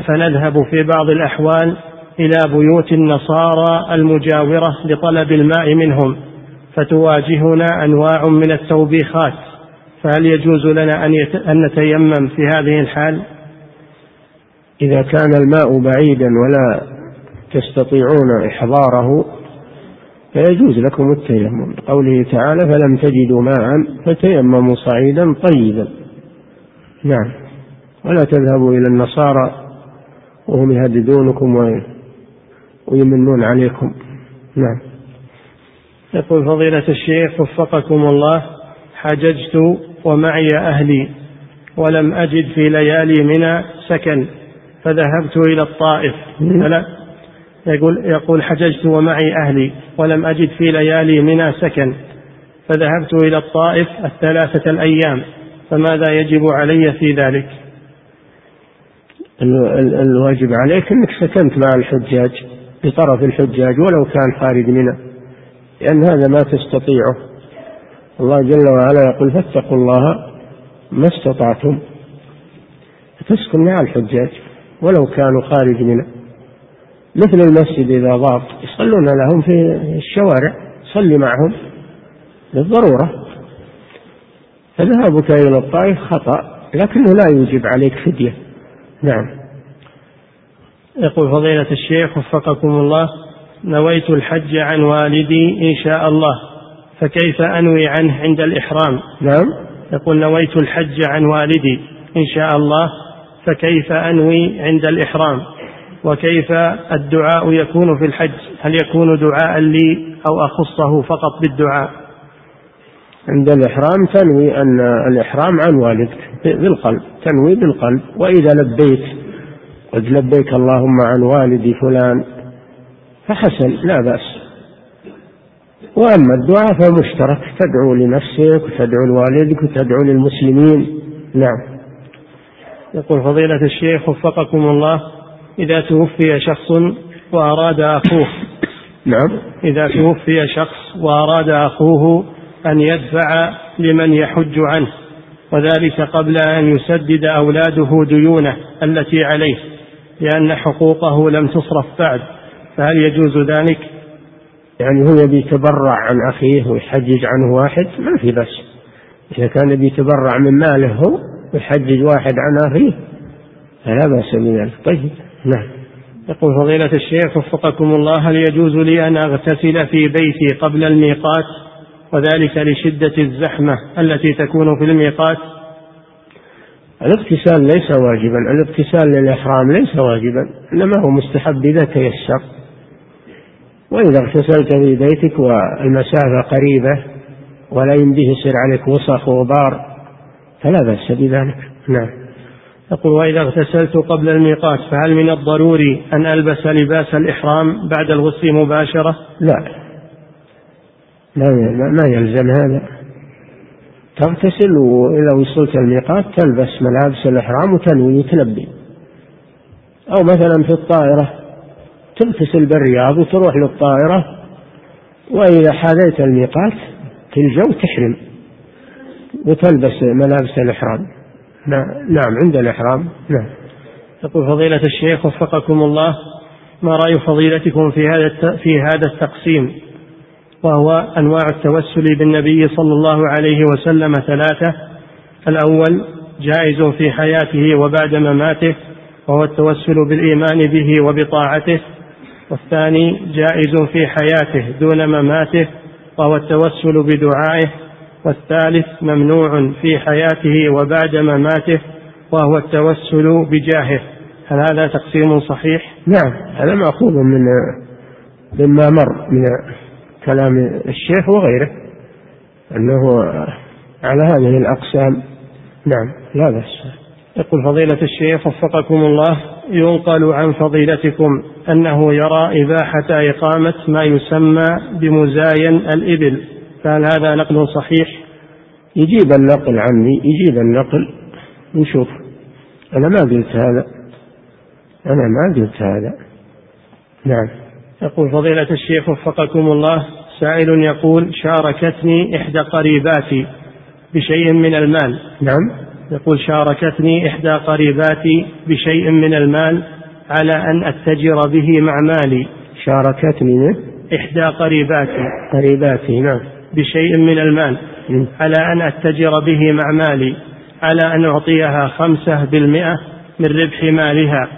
فنذهب في بعض الأحوال إلى بيوت النصارى المجاورة لطلب الماء منهم فتواجهنا أنواع من التوبيخات فهل يجوز لنا أن نتيمم في هذه الحال؟
إذا كان الماء بعيدا ولا تستطيعون إحضاره فيجوز لكم التيمم. قوله تعالى فلم تجدوا ماء فتيمموا صعيدا طيبا. نعم. ولا تذهبوا إلى النصارى وهم يهددونكم ويمنون عليكم. نعم.
يقول فضيلة الشيخ وفقكم الله حججت ومعي أهلي ولم أجد في ليالي منى سكن فذهبت إلى الطائف. فلا. يقول يقول حججت ومعي أهلي ولم أجد في ليالي منى سكن فذهبت إلى الطائف الثلاثة الأيام فماذا يجب علي في ذلك؟
الواجب عليك أنك سكنت مع الحجاج. بطرف الحجاج ولو كان خارج منى لأن هذا ما تستطيعه. الله جل وعلا يقول فاتقوا الله ما استطعتم. تسكن مع الحجاج ولو كانوا خارج منى؟ مثل المسجد إذا ضاق يصلون لهم في الشوارع صلي معهم للضرورة. فذهابك إلى الطائف خطأ لكنه لا يوجب عليك فدية. نعم.
يقول فضيلة الشيخ وفقكم الله نويت الحج عن والدي إن شاء الله فكيف أنوي عنه عند الإحرام؟
نعم.
يقول نويت الحج عن والدي إن شاء الله فكيف أنوي عند الإحرام؟ وكيف الدعاء يكون في الحج؟ هل يكون دعاء لي أو أخصه فقط بالدعاء؟
عند الإحرام تنوي أن الإحرام عن والدك بالقلب تنوي بالقلب وإذا لبيت قد لبيك اللهم عن والدي فلان فحسن لا بأس. وأما الدعاء فمشترك تدعو لنفسك وتدعو لوالدك وتدعو للمسلمين. نعم.
يقول فضيلة الشيخ وفقكم الله إذا توفي شخص وأراد أخوه
نعم.
إذا توفي شخص وأراد أخوه أن يدفع لمن يحج عنه وذلك قبل أن يسدد أولاده ديونه التي عليه. لأن حقوقه لم تصرف بعد فهل يجوز ذلك؟
يعني هو بيتبرع عن أخيه ويحجج عنه واحد؟ ما في بس. إذا كان بيتبرع من ماله هو ويحجج واحد عن أخيه فلا بأس بذلك. طيب نعم.
يقول فضيلة الشيخ وفقكم الله هل يجوز لي أن أغتسل في بيتي قبل الميقات؟ وذلك لشدة الزحمة التي تكون في الميقات.
الاغتسال ليس واجبا الاغتسال للإحرام ليس واجبا إنما هو مستحب إذا تيسر. وإذا اغتسلت في بيتك والمسافة قريبة ولا يمديه يصير عليك وسخ وغبار فلا بأس بذلك. نعم.
يقول وإذا اغتسلت قبل الميقات فهل من الضروري أن ألبس لباس الإحرام بعد الغسل مباشرة؟
لا. لا ما يلزم هذا. تغتسل وإذا وصلت الميقات تلبس ملابس الإحرام وتنوي وتلبي أو مثلا في الطائرة تغتسل بالرياض وتروح للطائرة وإذا حاذيت الميقات تلجأ وتحرم وتلبس ملابس الإحرام. نعم عند الإحرام. نعم.
يقول فضيلة الشيخ وفقكم الله ما رأي فضيلتكم في هذا في هذا التقسيم؟ وهو أنواع التوسل بالنبي صلى الله عليه وسلم ثلاثة. الأول جائز في حياته وبعد مماته وهو التوسل بالإيمان به وبطاعته. والثاني جائز في حياته دون مماته وهو التوسل بدعائه. والثالث ممنوع في حياته وبعد مماته وهو التوسل بجاهه. هل هذا تقسيم صحيح؟
نعم هذا مأخوذ من مما مر من كلام الشيخ وغيره أنه على هذه الأقسام. نعم. لا بأس.
يقول فضيلة الشيخ وفقكم الله ينقل عن فضيلتكم أنه يرى إباحة إقامة ما يسمى بمزاين الإبل. فهل هذا نقل صحيح؟
يجيب النقل عني يجيب النقل. نشوف. أنا ما قلت هذا. أنا ما قلت هذا. نعم.
يقول فضيلة الشيخ وفقكم الله سائل يقول شاركتني إحدى قريباتي بشيء من المال.
نعم.
يقول شاركتني إحدى قريباتي بشيء من المال على أن أتجر به مع مالي.
شاركتني
إحدى قريباتي
قريباتي نعم.
بشيء من المال على أن أتجر به مع مالي على أن أعطيها خمسة بالمئة من ربح مالها.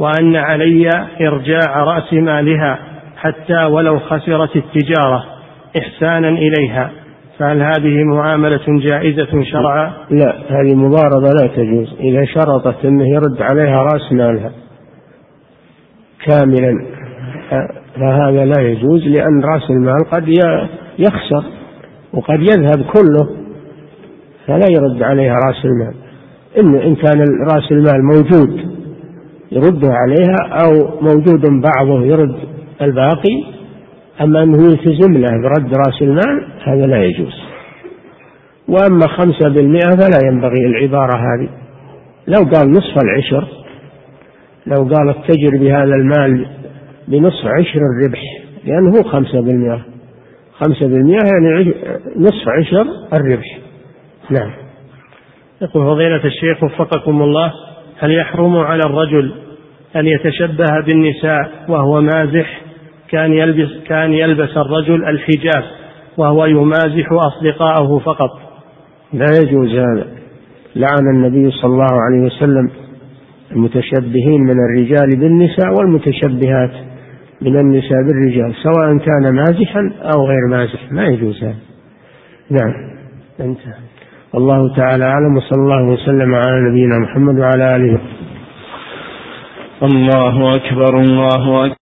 وأن علي إرجاع رأس مالها حتى ولو خسرت التجارة إحسانا إليها. فهل هذه معاملة جائزة شرعا؟
لا هذه مضاربة لا تجوز. إذا شرطت أنه يرد عليها رأس مالها كاملا فهذا لا يجوز لأن رأس المال قد يخسر وقد يذهب كله فلا يرد عليها رأس المال. إن إن كان رأس المال موجود يرده عليها أو موجود بعضه يرد الباقي أما أنه يلتزم له برد رأس المال هذا لا يجوز. وأما خمسة بالمئة فلا ينبغي العبارة هذه. لو قال نصف العشر لو قال اتجر بهذا المال بنصف عشر الربح لأنه خمسة بالمئة. خمسة بالمئة يعني نصف عشر الربح. نعم.
يقول فضيلة الشيخ وفقكم الله. هل يحرم على الرجل أن يتشبه بالنساء وهو مازح كان يلبس كان يلبس الرجل الحجاب وهو يمازح أصدقاءه فقط؟
لا يجوز هذا. لعن النبي صلى الله عليه وسلم المتشبهين من الرجال بالنساء والمتشبهات من النساء بالرجال سواء كان مازحا أو غير مازح. ما يجوز هذا. نعم. انتهى. الله تعالى أعلم وصلى الله وسلم على نبينا محمد وعلى آله.
الله أكبر الله أكبر.